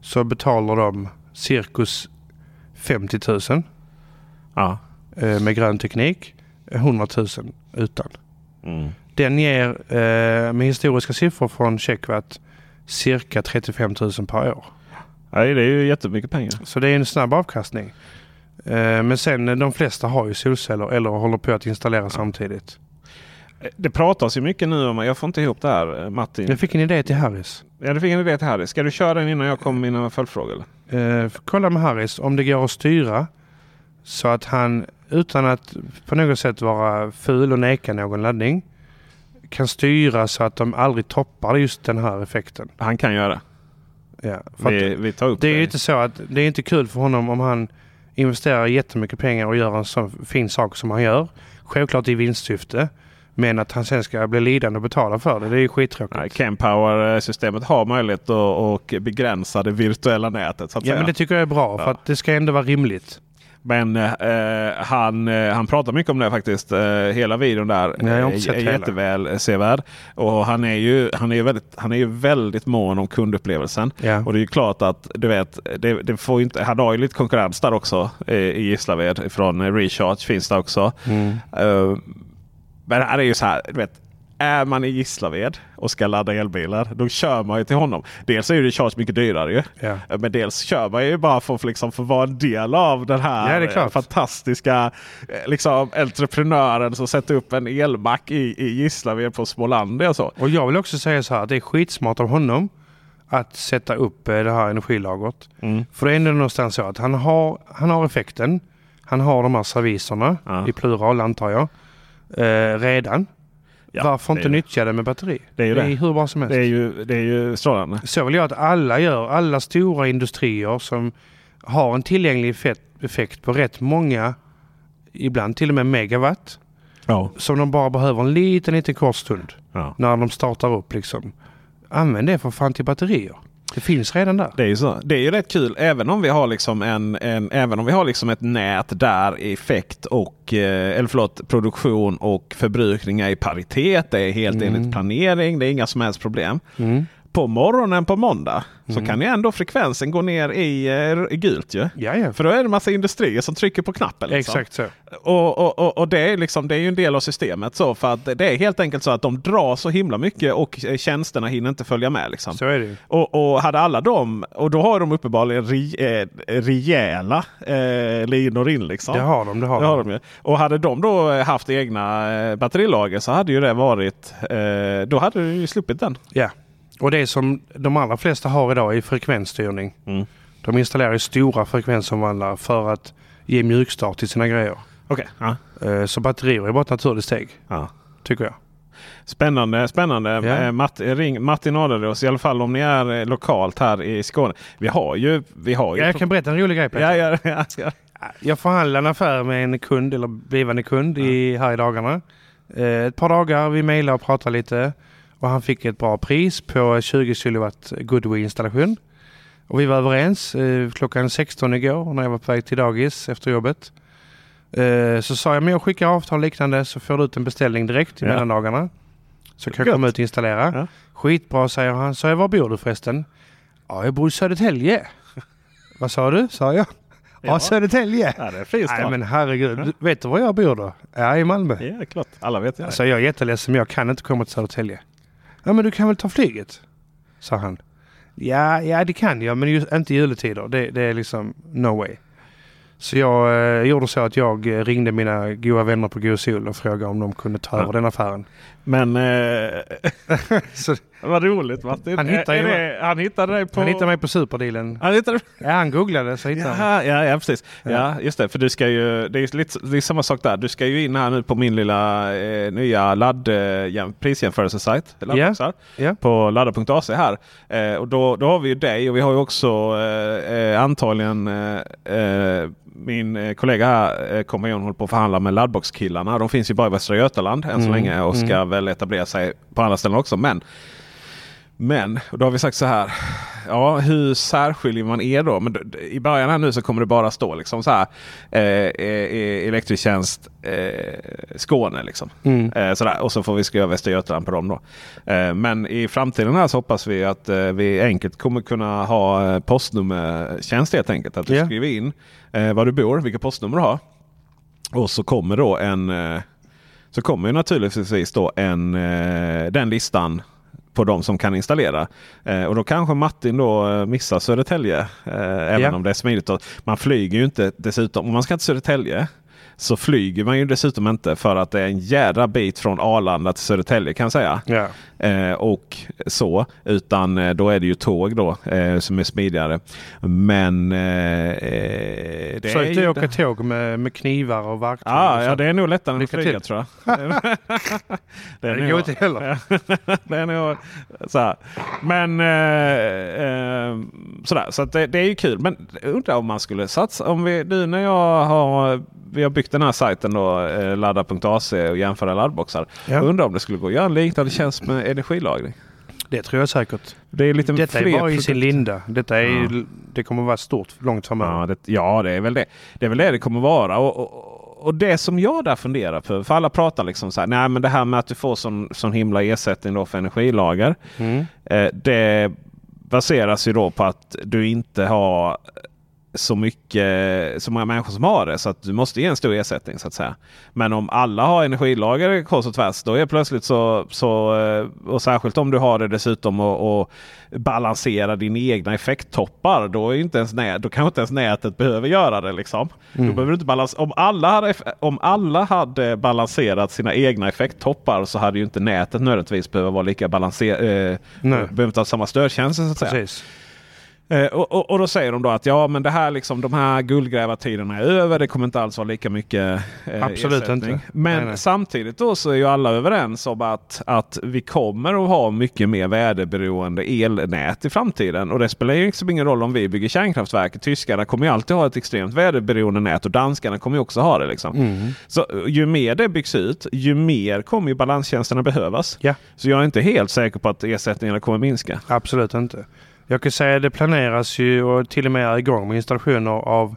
så betalar de cirkus 50 000 Ja. eh, med grön teknik. 100 000 utan. Mm. Den ger eh, med historiska siffror från Checkwatt cirka 35 000 per år. Nej, det är ju jättemycket pengar. Så det är en snabb avkastning. Eh, men sen eh, de flesta har ju solceller eller håller på att installera samtidigt. Det pratas ju mycket nu om, jag får inte ihop det här eh, Martin. Jag fick en idé till Harris. Ja, du fick en idé till Harry. Ska du köra den innan jag kommer med mina följdfrågor? Eh, kolla med Harris om det går att styra så att han utan att på något sätt vara ful och neka någon laddning kan styra så att de aldrig toppar just den här effekten. Han kan göra det. Ja, Vi, vi tar upp det är ju inte så att det är inte kul för honom om han investerar jättemycket pengar och gör en så fin sak som han gör. Självklart i vinstsyfte. Men att han sen ska bli lidande och betala för det, det är ju skittråkigt. Nej, Campower-systemet har möjlighet att, begränsa det virtuella nätet. Ja säga. men det tycker jag är bra för Ja. att det ska ändå vara rimligt. Men eh, han, eh, han pratar mycket om det faktiskt. Eh, hela videon där Nej, jag har inte är, sett är hela. jätteväl eh, sevärd. Och han är ju, han är ju väldigt, han är ju väldigt mån om kundupplevelsen. Ja. Och det är ju klart att du vet, det, det får inte, han har ju lite konkurrens där också eh, i Gislaved. Från eh, Recharge finns det också. Mm. Eh, men här är ju så här, du vet. Är man i Gislaved och ska ladda elbilar, då kör man ju till honom. Dels är ju Recharge mycket dyrare ju. Ja. Men dels kör man ju bara för att liksom få vara en del av den här Ja, det eh, fantastiska eh, liksom, entreprenören som sätter upp en elmack i, i Gislaved på Smålandia. och Så. Och jag vill också säga så här att det är skitsmart av honom att sätta upp eh, det här energilagret. Mm. För det är ändå någonstans så att han har, han har effekten. Han har de här serviserna, Ja. i plural antar jag, eh, redan. Ja, Varför det inte ju- nyttja det med batteri? Det är ju det. hur bra som helst. Det är ju, det är ju strålande. Så vill jag att alla gör. Alla stora industrier som har en tillgänglig effekt, effekt på rätt många, ibland till och med megawatt, Ja. som de bara behöver en liten, liten kort stund. Ja. när de startar upp liksom. Använd det för fan till batterier. Det finns redan där. Det är ju så. Det är ju rätt kul även om vi har liksom en, en även om vi har liksom ett nät där effekt och eh, eller förlåt, produktion och förbrukning är i paritet. Det är helt Mm. enligt planering. Det är inga som helst problem. Mm. På morgonen på måndag så Mm. kan ju ändå frekvensen gå ner i, eh, i gult ju. För då är det en massa industrier som trycker på knappen. Liksom. Exakt så. Och, och, och, och det, är liksom, det är ju en del av systemet. så För att det är helt enkelt så att de drar så himla mycket och eh, tjänsterna hinner inte följa med. Liksom. Så är det. Och, och hade alla dem, och då har de uppenbarligen re, eh, rejäla eh, linor in. Liksom. Det har de. Det har Det de. har de ju. Och hade de då haft egna eh, batterilager så hade ju det varit, eh, då hade du ju sluppit den. Ja. Och det som de allra flesta har idag är frekvensstyrning. Mm. De installerar ju stora frekvensomvandlare för att ge mjukstart till sina grejer. Okej, ja. Eh, Så batterier är bara ett naturligt steg, ja. tycker jag. Spännande, spännande. Ja. Eh, Matt, ring Martin Adleros i alla fall om ni är eh, lokalt här i Skåne. Vi har ju... Vi har ju Ja, jag kan berätta en rolig grej Peter. ja, ja, ja, ja. Jag förhandlade en affär med en kund, eller blivande kund, i, här i dagarna. Ett par dagar, vi mejlade och pratade lite. Och han fick ett bra pris på 20 kW Goodway-installation. Och vi var överens eh, klockan 16 igår när jag var på väg till dagis efter jobbet. Eh, så sa jag, men jag skickar avtal och liknande så får du ut en beställning direkt i Ja. mellandagarna. Så kan jag komma ut och installera. Ja. Skitbra säger han. Så jag, var bor du förresten? Ja, jag bor i Södertälje. Vad sa du? Sa jag. Ja, Ja. Södertälje. ja det är fint. Nej men herregud, du, vet du var jag bor då? Ja, i Malmö. Ja, klart. Alla vet jag. Alltså jag är jätteledsen men jag kan inte komma till Södertälje. Ja men du kan väl ta flyget? Sa han. Ja, ja det kan jag men just, inte i juletider. Det, det är liksom no way. Så jag eh, gjorde så att jag eh, ringde mina goda vänner på God Sol och frågade om de kunde ta över den affären. Men eh, Så vad roligt Martin. Han hittar Är- är det- han hittade dig på... han hittade mig på superdealen. Han hittade... Ja han googlade så hittade han. Ja, ja, precis. Ja. Ja. just det. För du ska ju, det är, lite, det är samma sak där. Du ska ju in här nu på min lilla eh, nya ladd, eh, jäm- prisjämförelsesajt. laddboxar, Ja. På ladda.ac här. Eh, och då, då har vi ju dig och vi har ju också eh, eh, antagligen eh, eh, min eh, kollega här, eh, kompanjon, håller på att förhandla med laddboxkillarna. De finns ju bara i Västra Götaland än så Mm, länge och ska väl etablera sig på andra ställen också. Men men då har vi sagt så här. Ja, hur särskiljer man er då? Men I början här nu så kommer det bara stå liksom så här. Eh, eh, elektrisk tjänst eh, Skåne liksom. Mm. Eh, sådär. Och så får vi skriva Västra Götaland på dem då. Eh, men i framtiden här så hoppas vi att eh, vi enkelt kommer kunna ha eh, postnummertjänst helt enkelt. Att du Ja. skriver in eh, var du bor, vilka postnummer du har. Och så kommer då en eh, så kommer ju naturligtvis då en, eh, den listan på de som kan installera. Eh, och då kanske Martin då eh, missar Södertälje. Eh, även Ja. om det är smidigt. Man flyger ju inte dessutom. Om man ska till Södertälje så flyger man ju dessutom inte för att det är en jädra bit från Arlanda till Södertälje kan jag säga. Ja. Eh, och så. Utan eh, då är det ju tåg då eh, som är smidigare. Men eh, eh, det jag ju åka tåg med, med knivar och verktyg. och Ah, så. ja, det är nog lättare än att flyga till. tror jag. det, är det går inte heller. det är nog så här. Men eh, eh, sådär. Så det, det är ju kul. Men undrar om man skulle satsa. Om vi, nu när jag har, vi har byggt den här sajten då, eh, ladda.ac och jämföra laddboxar. Ja. Undrar om det skulle gå att göra en liknande tjänst med energilagring. Det tror jag säkert. Det är lite Detta är bara i sin linda. Detta är, Ja. Det kommer vara stort långt framöver. Ja det, ja, det är väl det. Det är väl det det kommer vara. Och, och, och det som jag där funderar på. För alla pratar liksom så här. Nej men det här med att du får sån, sån himla ersättning då för energilager. Mm. Eh, det baseras ju då på att du inte har så mycket så många människor som har det. Så att du måste ge en stor ersättning så att säga. Men om alla har energilager kors och tvärs. Då är plötsligt så, så eh, och särskilt om du har det dessutom och, och balansera dina egna effekttoppar. Då, är inte ens nät, då kanske inte ens nätet behöver göra det. Liksom. Då behöver inte balans om, alla hade, om alla hade balanserat sina egna effekttoppar så hade ju inte nätet nödvändigtvis behöva vara lika balanserat. Eh, behöver inte ha samma stödtjänster så att säga. Eh, och, och, och då säger de då att ja men det här liksom, de här guldgrävartiderna är över. Det kommer inte alls vara lika mycket eh, Absolut ersättning. inte. Men Nej, nej. samtidigt då så är ju alla överens om att, att vi kommer att ha mycket mer väderberoende elnät i framtiden. Och det spelar ju liksom ingen roll om vi bygger kärnkraftverk. Tyskarna kommer ju alltid ha ett extremt väderberoende nät och danskarna kommer ju också ha det. Liksom. Mm. Så eh, ju mer det byggs ut, ju mer kommer ju balanstjänsterna behövas. Ja, Så jag är inte helt säker på att ersättningarna kommer minska. absolut inte. Jag kan säga att det planeras ju och till och med är igång med installationer av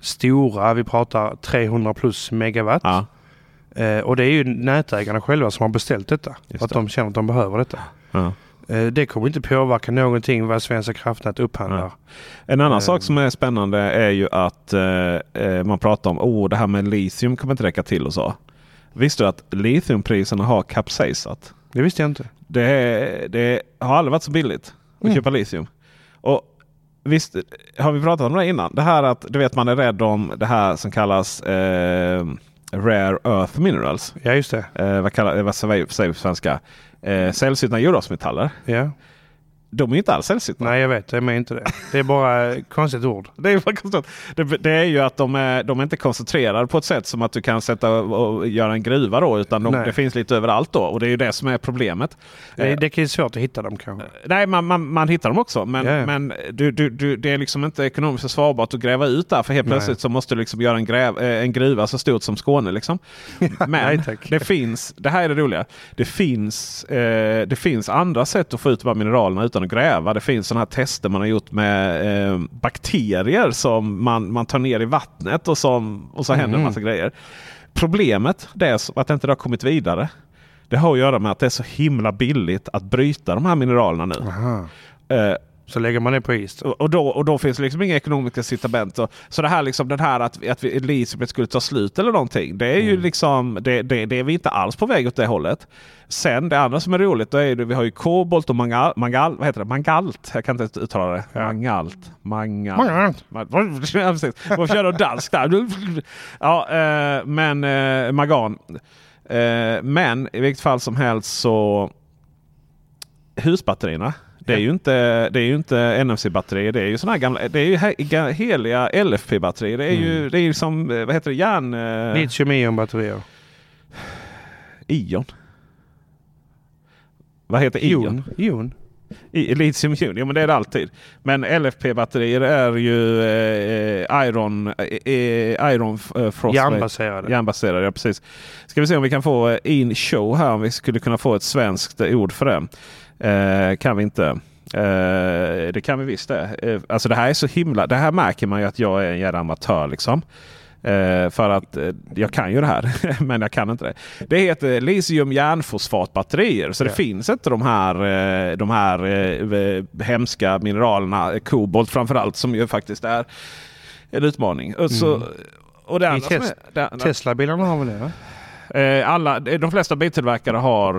stora, vi pratar 300 plus megawatt. Ja, Eh, och det är ju nätägarna själva som har beställt detta. Just För att det. de känner att de behöver detta. ja. Eh, det kommer inte påverka någonting vad Svenska kraftnät upphandlar. Nej. En annan Eh. sak som är spännande är ju att eh, eh, man pratar om oh, det här med litium kommer inte räcka till och så. Visste du att litiumpriserna har kapsejsat? Det visste jag inte. Det, det har aldrig varit så billigt att Mm. köpa litium. Och visst har vi pratat om det innan? Det här att du vet man är rädd om det här som kallas eh, Rare Earth Minerals. Ja, just det. Eh, vad, kallar, vad säger vi på svenska? Eh, sällsynta jordartsmetaller. Ja. De är ju inte alls sällsynta. Nej, jag vet. Det är inte det. Det är bara konstigt ord. Det är, bara konstigt. det, det är ju att de är, de är inte koncentrerade på ett sätt som att du kan sätta och, göra en gruva då. Utan de, Nej. det finns lite överallt då. Och det är ju det som är problemet. Det, Eh, det kan ju svårt att hitta dem kanske. Nej, man, man, man hittar dem också. Men, men du, du, du, det är liksom inte ekonomiskt försvarbart att gräva ut där. För helt Nej. plötsligt så måste du liksom göra en, gräv, eh, en gruva så stort som Skåne. Liksom. Men nej, det finns, det här är det roliga. Det finns, eh, det finns andra sätt att få ut de här mineralerna utan att gräva. Det finns sådana här tester man har gjort med eh, bakterier som man, man tar ner i vattnet och, som, och så händer en Mm. massa grejer. Problemet det är att det inte har kommit vidare. Det har att göra med att det är så himla billigt att bryta de här mineralerna nu. Eh, Så lägger man det på is. och, och, då, och då finns det liksom inga ekonomiska incitament. Så det här liksom den här att, att vi, litiumet skulle ta slut eller någonting. Det är ju Mm. liksom det, det, det är vi inte alls på väg åt det hållet. Sen det andra som är roligt då är det, vi har ju kobolt och mangal, mangal, vad heter det? mangalt. Jag kan inte uttala det. Ja. Mangalt. Mangalt. Mangalt. Man- Ja, precis. Man får köra dansk där. Ja, eh, men eh, magan. Eh, men i vilket fall som helst så husbatterierna. Det är ju inte, det är ju inte NMC-batterier. Det är ju såna här gamla, det är ju he, ga- heliga LFP-batterier. Det är ju, det är ju som, eh, vad heter det, järn... Eh, Litium-ion-batterier. ion. Vad heter ion? Ion. Ion. I, litium ion, ja men det är det alltid. Men LFP-batterier är ju eh, Iron, eh, eh, iron eh, Frostbite. Järnbaserade. Järnbaserade, ja precis. Ska vi se om vi kan få eh, in show här. Om vi skulle kunna få ett svenskt eh, ord för det. Eh, kan vi inte. Eh, det kan vi visst det. Eh, alltså det här är så himla. Det här märker man ju att jag är en jävla amatör liksom. Eh, för att eh, jag kan ju det här, men jag kan inte det. Det heter litium järnfosfatbatterier. Så det Ja. finns inte de här, eh, de här hemska mineralerna, kobolt framförallt, som ju faktiskt är en utmaning. Och, så, Mm. och det I andra test- är, det, Tesla-bilarna har väl det? Va? Eh, alla, de flesta biltillverkare har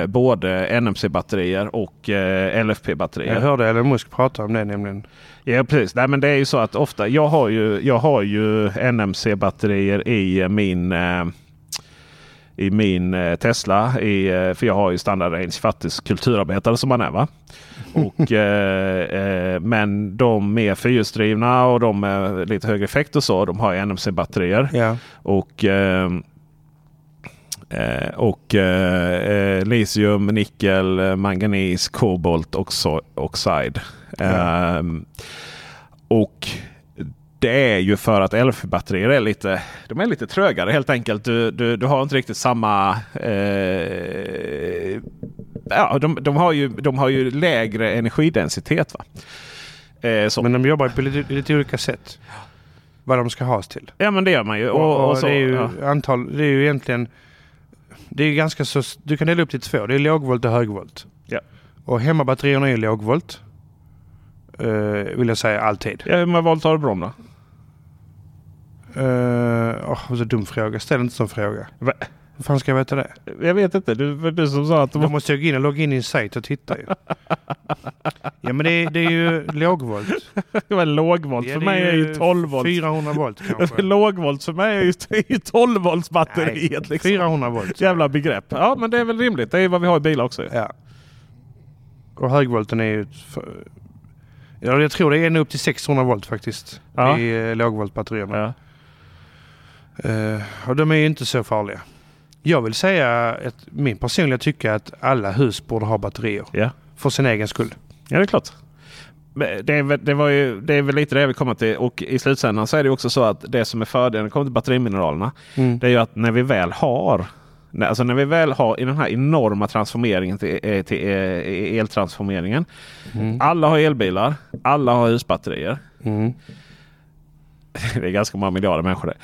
eh, både NMC-batterier och eh, LFP-batterier. Jag hörde Elon Musk prata om det nämligen. Ja precis. Nej, men det är ju så att ofta. Jag har ju, jag har ju NMC-batterier i eh, min eh, i min eh, Tesla. I, eh, för jag har ju standard range fattig kulturarbetare som man är. va. Och, eh, eh, men de är fyrhjulsdrivna och de med lite högre effekt och så. De har NMC-batterier. Ja. Och, eh, eh, och eh, eh, litium, nickel, eh, manganis, kobolt och so- oxide. Ehm, och det är ju för att LFP-batterier är lite, de är lite trögare helt enkelt. Du, du, du har inte riktigt samma... Eh, ja, de, de, har ju, de har ju lägre energidensitet. Va? Eh. Men de jobbar på lite, lite olika sätt. Vad de ska has till. ja men det gör man ju. Och, Och, och så, det är ju ja. antal, det är ju egentligen... Det är ganska så... Du kan dela upp det i två. Det är lågvolt och högvolt. Ja. Och hemmabatterierna är lågvolt. Uh, vill jag säga alltid. Ja, hur många volt har du på dem då? Uh, oh, så dum fråga. Ställ inte sån fråga. Va? Hur fan ska jag veta det? Jag vet inte. Du, du som sa att Då de måste jag gå in och logga in i en sajt och titta ju. ja men det är, det är ju lågvolt. Det var lågvolt. Ja, för mig är ju 12 volt. 400 volt kanske. Lågvolt för mig är ju, är ju 12 volts batteriet. Liksom. 400 volt. Jävla begrepp. Ja men det är väl rimligt. Det är vad vi har i bilar också. Ja. Och högvolten är ju... För, Ja, jag tror det är ända upp till 600 volt faktiskt. Ja. I eh, lågvoltbatterierna. Ja. Eh, och de är ju inte så farliga. Jag vill säga att min personliga tycke att alla hus borde ha batterier. Ja. För sin egen skull. Ja, det är klart. Det det, var ju, det är väl lite det vill komma till. Och i slutändan så är det också så att det som är fördelen när det kommer till batterimineralerna. Mm. Det är ju att när vi väl har Alltså när vi väl har i den här enorma transformeringen till, eh, till eh, eltransformeringen. Mm. Alla har elbilar. Alla har husbatterier. Mm. Det är ganska många miljarder människor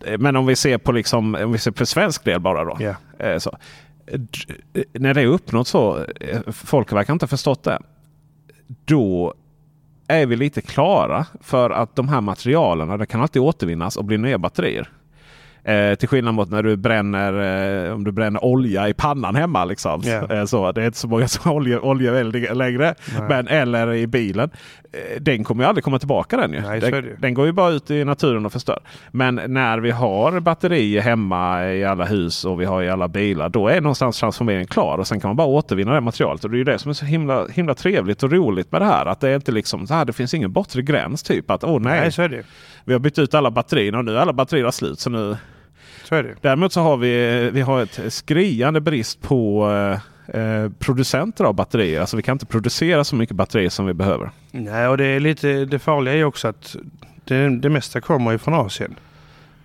det. Men om vi ser på liksom, om vi ser på svensk del bara då. Eh, Så. D- När det är uppnått så, eh, folk verkar inte ha förstått det. Då är vi lite klara för att de här materialen kan alltid återvinnas och bli nya batterier. Eh, till skillnad mot när du bränner, eh, om du bränner olja i pannan hemma. Liksom. Ja. Eh, så, det är inte så många som har olja, längre. Nej. Men, eller i bilen. Eh, den kommer ju aldrig komma tillbaka den. Ju. Nej, den, den går ju bara ut i naturen och förstör. Men när vi har batterier hemma i alla hus och vi har i alla bilar. Då är någonstans transformeringen klar och sen kan man bara återvinna det materialet. Och det är ju det som är så himla, himla trevligt och roligt med det här. Att det är inte liksom så här, det finns ingen bortre gräns. Typ att åh nej, Nej, vi har bytt ut alla batterierna och nu är alla batterier slut. Så nu, Så är det. Däremot så har vi, vi har ett skriande brist på eh, eh, producenter av batterier. Alltså vi kan inte producera så mycket batterier som vi behöver. Nej, och det är lite det farliga är också att det, det mesta kommer ju från Asien.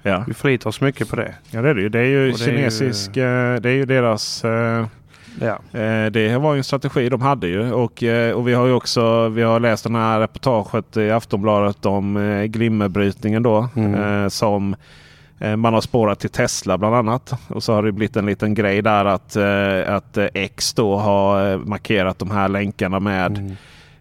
Ja, Vi förlitar oss mycket på det. ja det är det ju. Det är ju det är ju- kinesisk, eh, det är ju deras eh, Ja. Eh, Det var ju en strategi de hade ju. Och, eh, och vi har ju också vi har läst den här reportaget i Aftonbladet om eh, glimmerbrytningen då. Mm. Som Eh, man har spårat till Tesla bland annat. Och så har det blivit en liten grej där att, eh, att X då har eh, markerat de här länkarna med Mm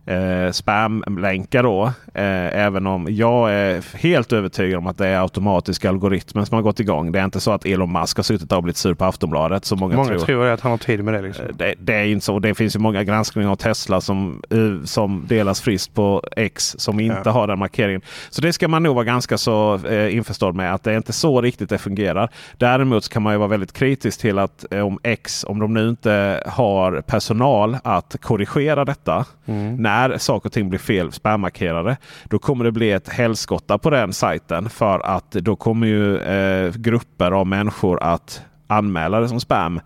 eh, spamlänkar då. Eh, även om jag är helt övertygad om att det är automatiska algoritmer som har gått igång. Det är inte så att Elon Musk har suttit och blivit sur på Aftonbladet som många, Många tror. tror att han har tid med det. Liksom. Eh, Det, det är inte så. Det finns ju många granskningar av Tesla som, eh, som delas friskt på X som inte Ja. har den markeringen. Så det ska man nog vara ganska så eh, införstådd med att det är inte så riktigt det fungerar. Däremot kan man ju vara väldigt kritisk till att eh, om X, om de nu inte har personal att korrigera detta Mm. När saker och ting blir fel spammarkerade. Då kommer det bli ett helskotta på den sajten för att då kommer ju eh, grupper av människor att anmäla det som spam.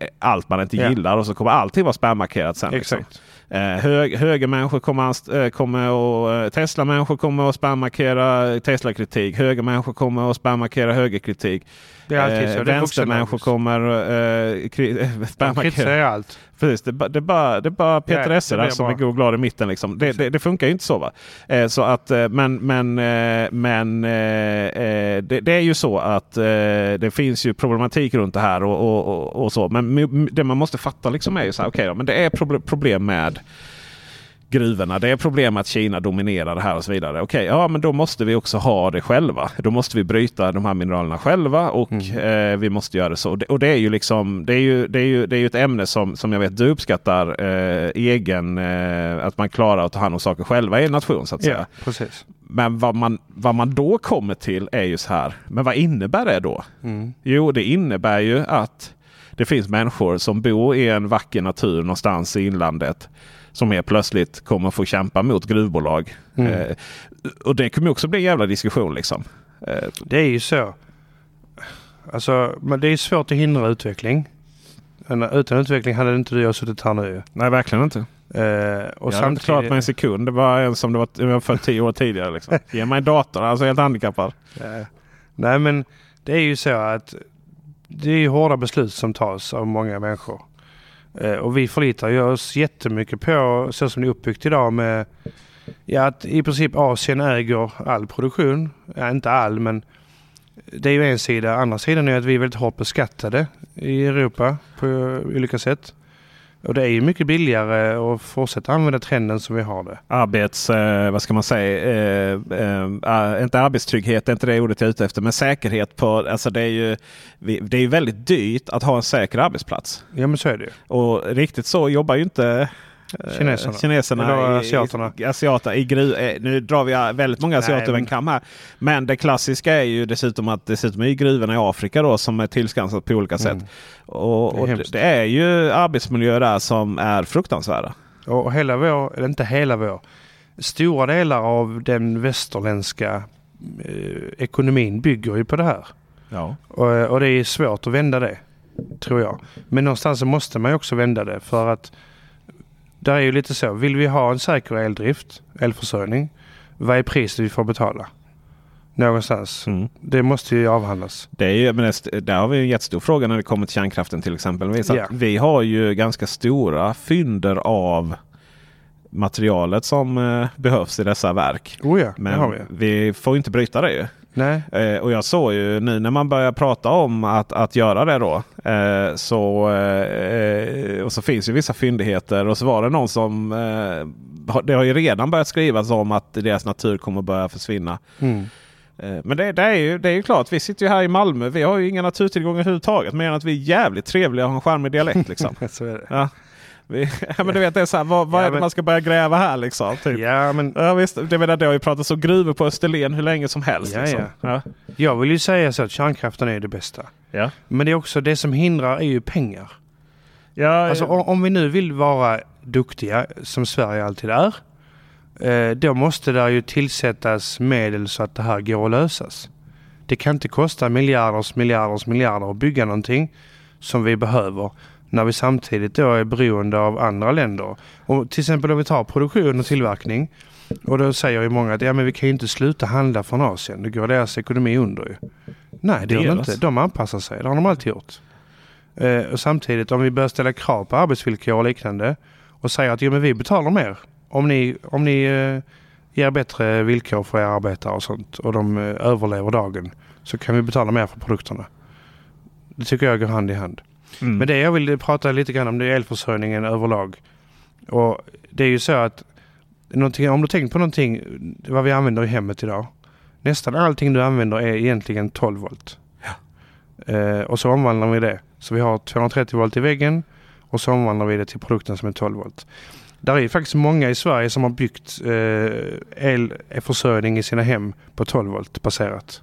eh, Allt man inte Ja. gillar och så kommer allting vara spammarkerat sen. liksom. Exakt. Eh, hög, högermänniskor kommer, eh, kommer och eh, Tesla-människor kommer att spammarkera Tesla-kritik. Högermänniskor kommer att spammarkera högerkritik. Det är alltid Eh, så. Är Vänstermänniskor kommer eh, kri- spammarkera. allt. Precis, det, det, bara, det bara det där är som är god glad i mitten. Liksom. Det, det, det funkar ju inte så. Va? Eh, så att, eh, men men, eh, men eh, det, det är ju så att det finns ju problematik runt det här. Och, och, och, och så. Men det man måste fatta liksom är ju så här, okej då, men det är proble- problem med gruvorna. Det är problem att Kina dominerar det här och så vidare. Okej, ja men då måste vi också ha det själva. Då måste vi bryta de här mineralerna själva och eh, vi måste göra det så. Och det, och det är ju liksom det är ju, det är ju, det är ju ett ämne som, som jag vet du uppskattar eh, egen, eh, att man klarar att ta hand om saker själva i en nation så att säga. Ja, precis. Men vad man, vad man då kommer till är ju så här. Men vad innebär det då? Mm. Jo, det innebär ju att det finns människor som bor i en vacker natur någonstans i inlandet. Som helt plötsligt kommer få kämpa mot gruvbolag. Mm. Eh, och det kommer också bli en jävla diskussion liksom. Eh, Det är ju så. Alltså, men det är svårt att hindra utveckling. Utan utveckling hade inte du och jag suttit här nu. nej, verkligen inte. Eh, och jag hade inte klarat mig en sekund. Det var en som det var, jag var född tio år tidigare. Liksom. Ge mig en dator, alltså helt handikappad. Eh, Nej men det är ju så att det är ju hårda beslut som tas av många människor. Eh, och vi förlitar ju oss jättemycket på så som det är uppbyggt idag med ja, att i princip Asien äger all produktion. Ja, inte all men det är ju en sida. Andra sidan är att vi är väldigt hårt beskattade i Europa på olika sätt. Och det är ju mycket billigare att fortsätta använda trenden som vi har det. Arbets, eh, vad ska man säga, eh, eh, eh, inte arbetstrygghet, det är inte det ordet jag är ute efter, men säkerhet på, alltså det är ju, det är ju väldigt dyrt att ha en säker arbetsplats. Ja men så är det ju. Och riktigt så jobbar ju inte Kineserna. kineserna Eller i- asiaterna. I, asiater, i gru, eh, nu drar vi väldigt många asiater över en kam här. Men det klassiska är ju dessutom att dessutom är gruvorna i Afrika då som är tillskansat på olika sätt. Mm. Och, Det är och det, hemskt. det är ju arbetsmiljöer där som är fruktansvärda. Och hela vår, eller inte hela vår, stora delar av den västerländska eh, ekonomin bygger ju på det här. Ja. Och, och det är svårt att vända det, tror jag. Men någonstans så måste man ju också vända det för att där är ju lite så. Vill vi ha en säker eldrift, elförsörjning, vad är priset vi får betala? Någonstans. Mm. Det måste ju avhandlas. Det är ju, men det, där har vi en jättestor fråga när det kommer till kärnkraften till exempel. Att Ja. Vi har ju ganska stora fynder av materialet som eh, behövs i dessa verk. Oh ja, Men vi. vi får inte bryta det ju. Nej, Eh, och jag såg ju nu när man börjar prata om att, att göra det då. Eh, så, eh, och så finns ju vissa fyndigheter och så var det någon som eh, det har ju redan börjat skrivas om att deras natur kommer börja försvinna. mm. Eh, Men det, det, är ju, det är ju klart, vi sitter ju här i Malmö. Vi har ju inga naturtillgångar överhuvudtaget. Men att vi är jävligt trevliga och har en charmig dialekt liksom. ja. Vi, ja, men du vet, det är så här, vad, vad Ja, är det men- man ska börja gräva här liksom? Typ. Ja, men Ja, visst, det, menar, det har ju pratats om gruvor på Österlen hur länge som helst. Ja, liksom. ja. Ja. jag vill ju säga så att kärnkraften är det bästa. Ja. Men det är också det som hindrar är ju pengar. Ja, Alltså om, om vi nu vill vara duktiga, som Sverige alltid är, eh, då måste det ju tillsättas medel så att det här går att lösas. Det kan inte kosta miljarders, miljarders, miljarder att bygga någonting som vi behöver när vi samtidigt då är beroende av andra länder. Och till exempel om vi tar produktion och tillverkning och då säger ju många att ja, men vi kan ju inte sluta handla från Asien. Det går deras ekonomi under ju. Nej, det gör de inte. De anpassar sig. Det har de alltid gjort. Eh, och samtidigt om vi börjar ställa krav på arbetsvillkor och liknande och säger att jo, men vi betalar mer om ni, om ni eh, ger bättre villkor för era arbetare och sånt och de eh, överlever dagen så kan vi betala mer för produkterna. Det tycker jag går hand i hand. Mm. Men det jag vill prata lite grann om det är elförsörjningen överlag. Och det är ju så att om du tänker på någonting vad vi använder i hemmet idag. Nästan allting du använder är egentligen 12 volt. Eh, och så omvandlar vi det. Så vi har 230 volt i väggen och så omvandlar vi det till produkten som är 12 volt. Där är faktiskt många i Sverige som har byggt eh, elförsörjning i sina hem på 12 volt baserat.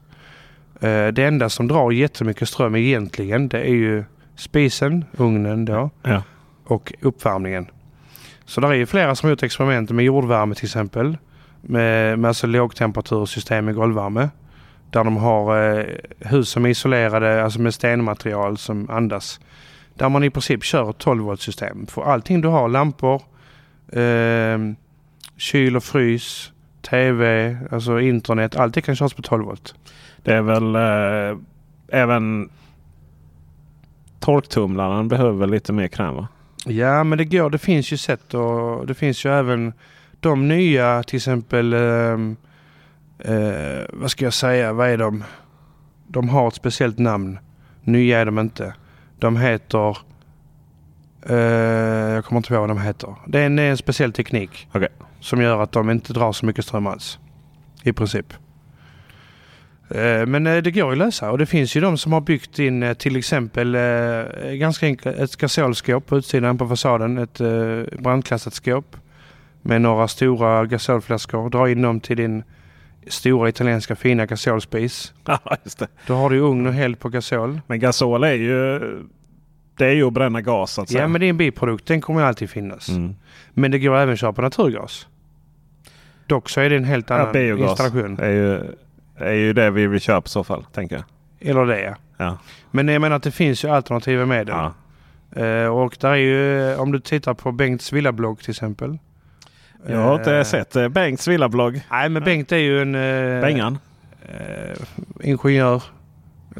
Eh, det enda som drar jättemycket ström egentligen det är ju spisen, ugnen då ja. och uppvärmningen. Så där är ju flera som har gjort experiment med jordvärme till exempel. Med, med alltså lågtemperatursystem med golvvärme. Där de har eh, hus som är isolerade, alltså med stenmaterial som andas. Där man i princip kör ett 12 volt system. För allting du har, lampor, eh, kyl och frys, tv, alltså internet, allt det kan köras på 12 volt. Det är väl eh, även torktumlaren behöver lite mer kräm va? Ja, men det går. Det finns ju sätt och det finns ju även de nya till exempel ehm, eh, vad ska jag säga, vad är de? De har ett speciellt namn. Nya är de inte. De heter eh, jag kommer inte ihåg vad de heter. Det är en, det är en speciell teknik Okej. som gör att de inte drar så mycket ström alls. I princip. Eh, Men eh, det går att lösa och det finns ju de som har byggt in eh, till exempel ganska enkelt ett gasolskåp på utsidan på fasaden. Ett brandklassat skåp med några stora gasolflaskor. Dra in dem till din stora italienska fina gasolspis. Ja, just det. Då har du ugn och eld på gasol. Men gasol är ju det är ju att bränna gas så att säga. Ja men det är en biprodukt, den kommer ju alltid finnas. mm. Men det går även att köra på naturgas. Dock så är det en helt annan ja, installation. är ju, är ju det vi vill köpa i så fall. Tänker jag. Eller det ja. Men jag menar att det finns ju alternativa medel. Ja. Eh, och där är ju, om du tittar på Bengts villablogg till exempel. Jag har inte Eh, sett eh, Bengts villablogg. Nej men Bengt är ju en eh, Bengan. eh, ingenjör,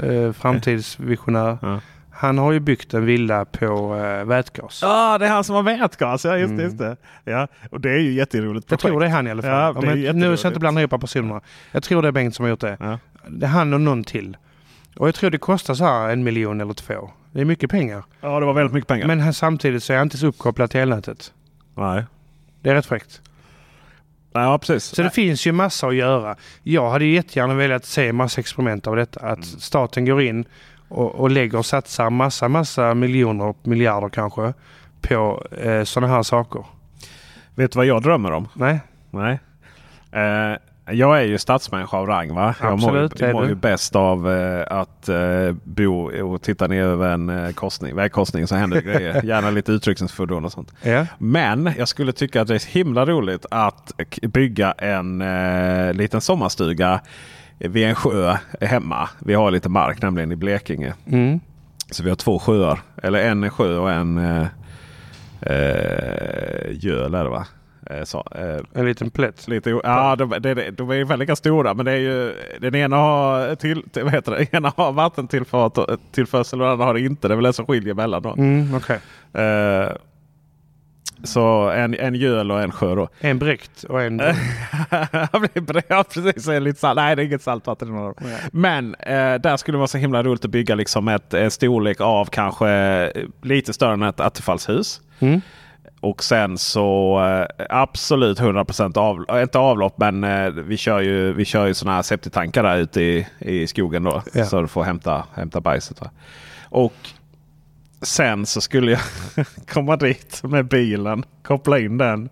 eh, framtidsvisionär. Ja. Han har ju byggt en villa på eh, vätgas. Ja, det är han som har vätgas. Ja, just, Mm. just det. Ja, och det är ju jätteroligt Jag tror det är han i alla fall. Ja, jag, nu ska jag inte blanda ihop personerna. Jag tror det är Bengt som har gjort det. Ja. Det är han och någon till. Och jag tror det kostar så här en miljon eller två. Det är mycket pengar. ja, det var väldigt mycket pengar. Men han, samtidigt så är han inte så uppkopplad till elnätet. Nej. Det är rätt fräckt. Ja, precis. Så det finns ju massa att göra. Jag hade jättegärna velat se massa experiment av detta. Att staten går in och, och lägger och satsar massa, massa miljoner, miljarder kanske på eh, sådana här saker. Vet du vad jag drömmer om? Nej? Nej. Eh, Jag är ju stadsmänniska av rang. Va? Absolut, jag mår, jag mår ju bäst av eh, att eh, bo och titta ner över en eh, korsning, vägkorsning så händer det grejer. Gärna lite utryckningsfordon och sånt. Ja. Men jag skulle tycka att det är himla roligt att bygga en eh, liten sommarstuga vid en sjö hemma. Vi har lite mark nämligen i Blekinge. Mm. Så vi har två sjöar. Eller en sjö och en eh, eh, göl är det va? Eh, så, eh, En liten plätt. Lite, ja, de, de, de, är väldigt stora. Men det är ju, den ena har, till, vad heter det? Ena har vattentillförsel och den andra har det inte. Det är väl det som skiljer mellan dem. Mm, okej. Så en, en göl och en sjö då. En bräckt och en... ja precis, det lite salt. Nej det är inget saltvatten. Nej. Men eh, där skulle det vara så himla roligt att bygga liksom ett, ett storlek av kanske eh, lite större än ett attefallshus. Mm. Och sen så eh, absolut 100% av, äh, inte avlopp men eh, vi kör ju, vi kör ju sådana här septitankar där ute i, i skogen då. Ja. Så du får hämta, hämta bajset. Va? Och sen så skulle jag komma dit med bilen, koppla in den.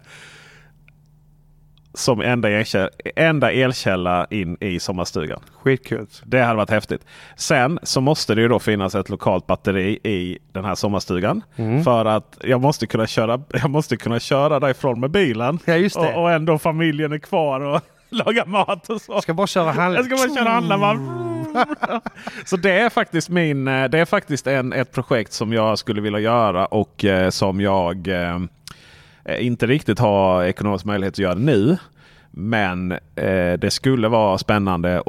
Som enda elkälla, enda elkälla in i sommarstugan. Skitkul. Det hade varit häftigt. Sen så måste det ju då finnas ett lokalt batteri i den här sommarstugan. Mm. För att jag måste kunna köra, jag måste kunna köra därifrån med bilen. Ja, just det. Och, och ändå familjen är kvar och lagar mat och så. Jag ska bara köra handla. Jag ska bara köra handla. Man. Så det är faktiskt min, eh, det är faktiskt en, ett projekt som jag skulle vilja göra och eh, som jag eh, inte riktigt har ekonomisk möjlighet att göra nu. Men eh, det skulle vara spännande att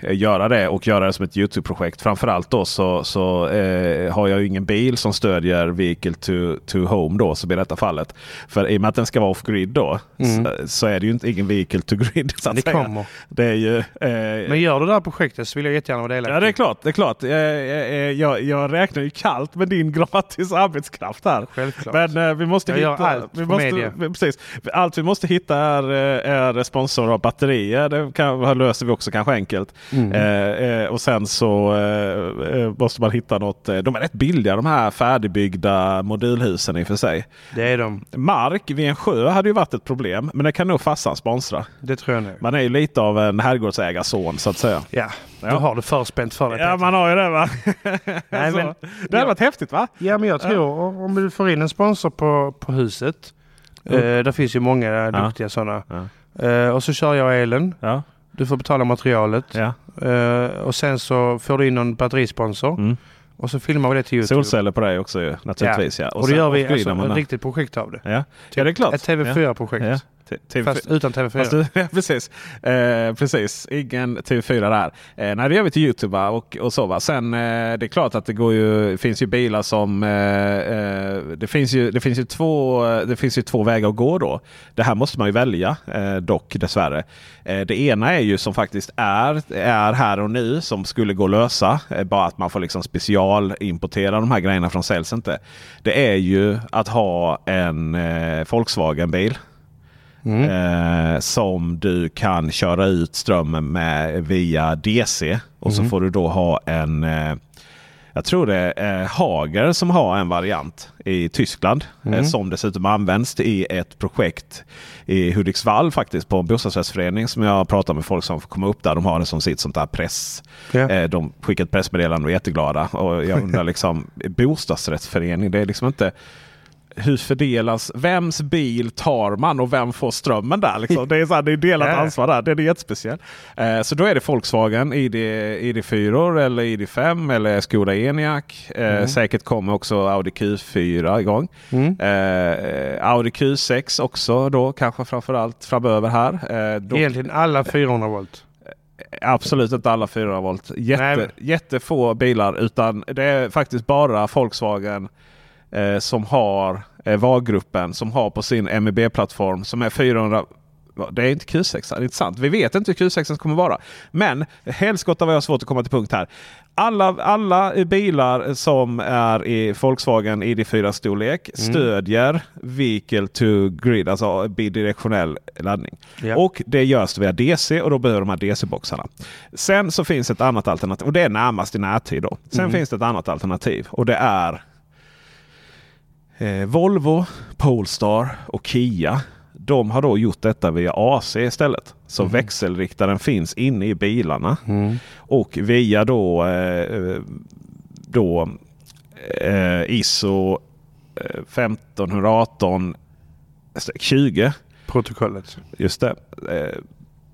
eh, göra det och göra det som ett Youtube-projekt. Framförallt då så, så eh, har jag ju ingen bil som stödjer Vehicle to, to Home då som i detta fallet. För i och med att den ska vara off-grid då så, så är det ju inte ingen Vehicle to Grid. Så att Det säga. kommer. Det är ju, eh, Men gör du det här projektet så vill jag jättegärna vara delaktig. Ja det är klart. Det är klart. Jag, jag, jag, jag räknar ju kallt med din gratis arbetskraft här. Självklart. Men eh, vi måste Jag gör hitta... allt vi måste, media. precis. Allt vi måste hitta är, eh, är sponsor av batterier. Det kan, löser vi också kanske enkelt. Mm. Eh, eh, och sen så eh, eh, måste man hitta något. Eh, de är rätt billiga de här färdigbyggda modulhusen i och för sig. Det är de. Mark vid en sjö hade ju varit ett problem. Men det kan nog farsan sponsra. Det tror jag nu. Man är ju lite av en herrgårdsägarson så att säga. Ja, Ja. du har det förspänt för dig. Ja man har ju det va? Nej, men- det hade ja. varit häftigt va? Ja, men jag tror om du får in en sponsor på, på huset. Ja. Eh, där finns ju många Ja. duktiga sådana. Ja. Eh, och så kör jag elen. Ja. Du får betala materialet. ja. Eh, och sen så får du in någon batterisponsor. Mm. Och så filmar vi det till Youtube. Solceller på dig också ju, naturligtvis. Ja. Och, då sen gör vi alltså ett riktigt projekt av det. Ja. ja, det är klart. Ett TV4-projekt. Ja. T- TV4. Fast utan TV4. Fast ja, precis. Eh, precis. Ingen TV4 där. Eh, nej, det gör vi till Youtube va? och, och så. Va? Sen eh, det är klart att det går ju, finns ju bilar som... Eh, eh, det, finns ju, det, finns ju två, det finns ju två vägar att gå då. Det här måste man ju välja eh, dock dessvärre. Eh, det ena är ju som faktiskt är, är här och nu som skulle gå att lösa. Bara att man får liksom specialimportera de här grejerna från säljs inte. Det är ju att ha en Volkswagen-bil. Mm. Eh, som du kan köra ut strömmen med via DC. Och så får du då ha en eh, jag tror det är Hager som har en variant i Tyskland. Eh, som dessutom används i ett projekt i Hudiksvall faktiskt på en bostadsrättsförening som jag pratar med folk som får komma upp där. De har det som sitt sånt där press. Ja. Eh, de skickar ett pressmeddelande och är jätteglada. Och jag undrar liksom bostadsrättsförening. Det är liksom inte hur fördelas, vems bil tar man och vem får strömmen där? Liksom? Det är, så här, det är delat ansvar där. Det är jättespeciellt. Eh, så då är det Volkswagen ID, ID4 eller ID5 eller Skoda Enyaq. Eh, Säkert kommer också Audi Q4 igång. Mm. Eh, Audi Q6 också då kanske framförallt framöver här. Eh, då, Egentligen alla 400 volt. Absolut inte alla 400 volt. Jätte, Nej, Jättefå bilar utan det är faktiskt bara Volkswagen eh, som har eh, VAG-gruppen som har på sin MEB-plattform som är 400 Va, Det är inte Q6, det är inte sant. Vi vet inte hur Q6 kommer vara. Men helskotta vad jag har svårt att komma till punkt här. Alla, alla bilar som är i Volkswagen ID4 storlek stödjer Vehicle to Grid, alltså bidirektionell laddning. Ja. Och det görs via DC och då behöver de här DC-boxarna. Sen så finns ett annat alternativ och det är närmast i närtid. Då. Sen finns det ett annat alternativ och det är eh, Volvo, Polestar och Kia. De har då gjort detta via AC istället. Så Mhm. växelriktaren finns inne i bilarna. Mm. Och via då, eh, då eh, ISO eh, 1518 20. Protokollet. Just det.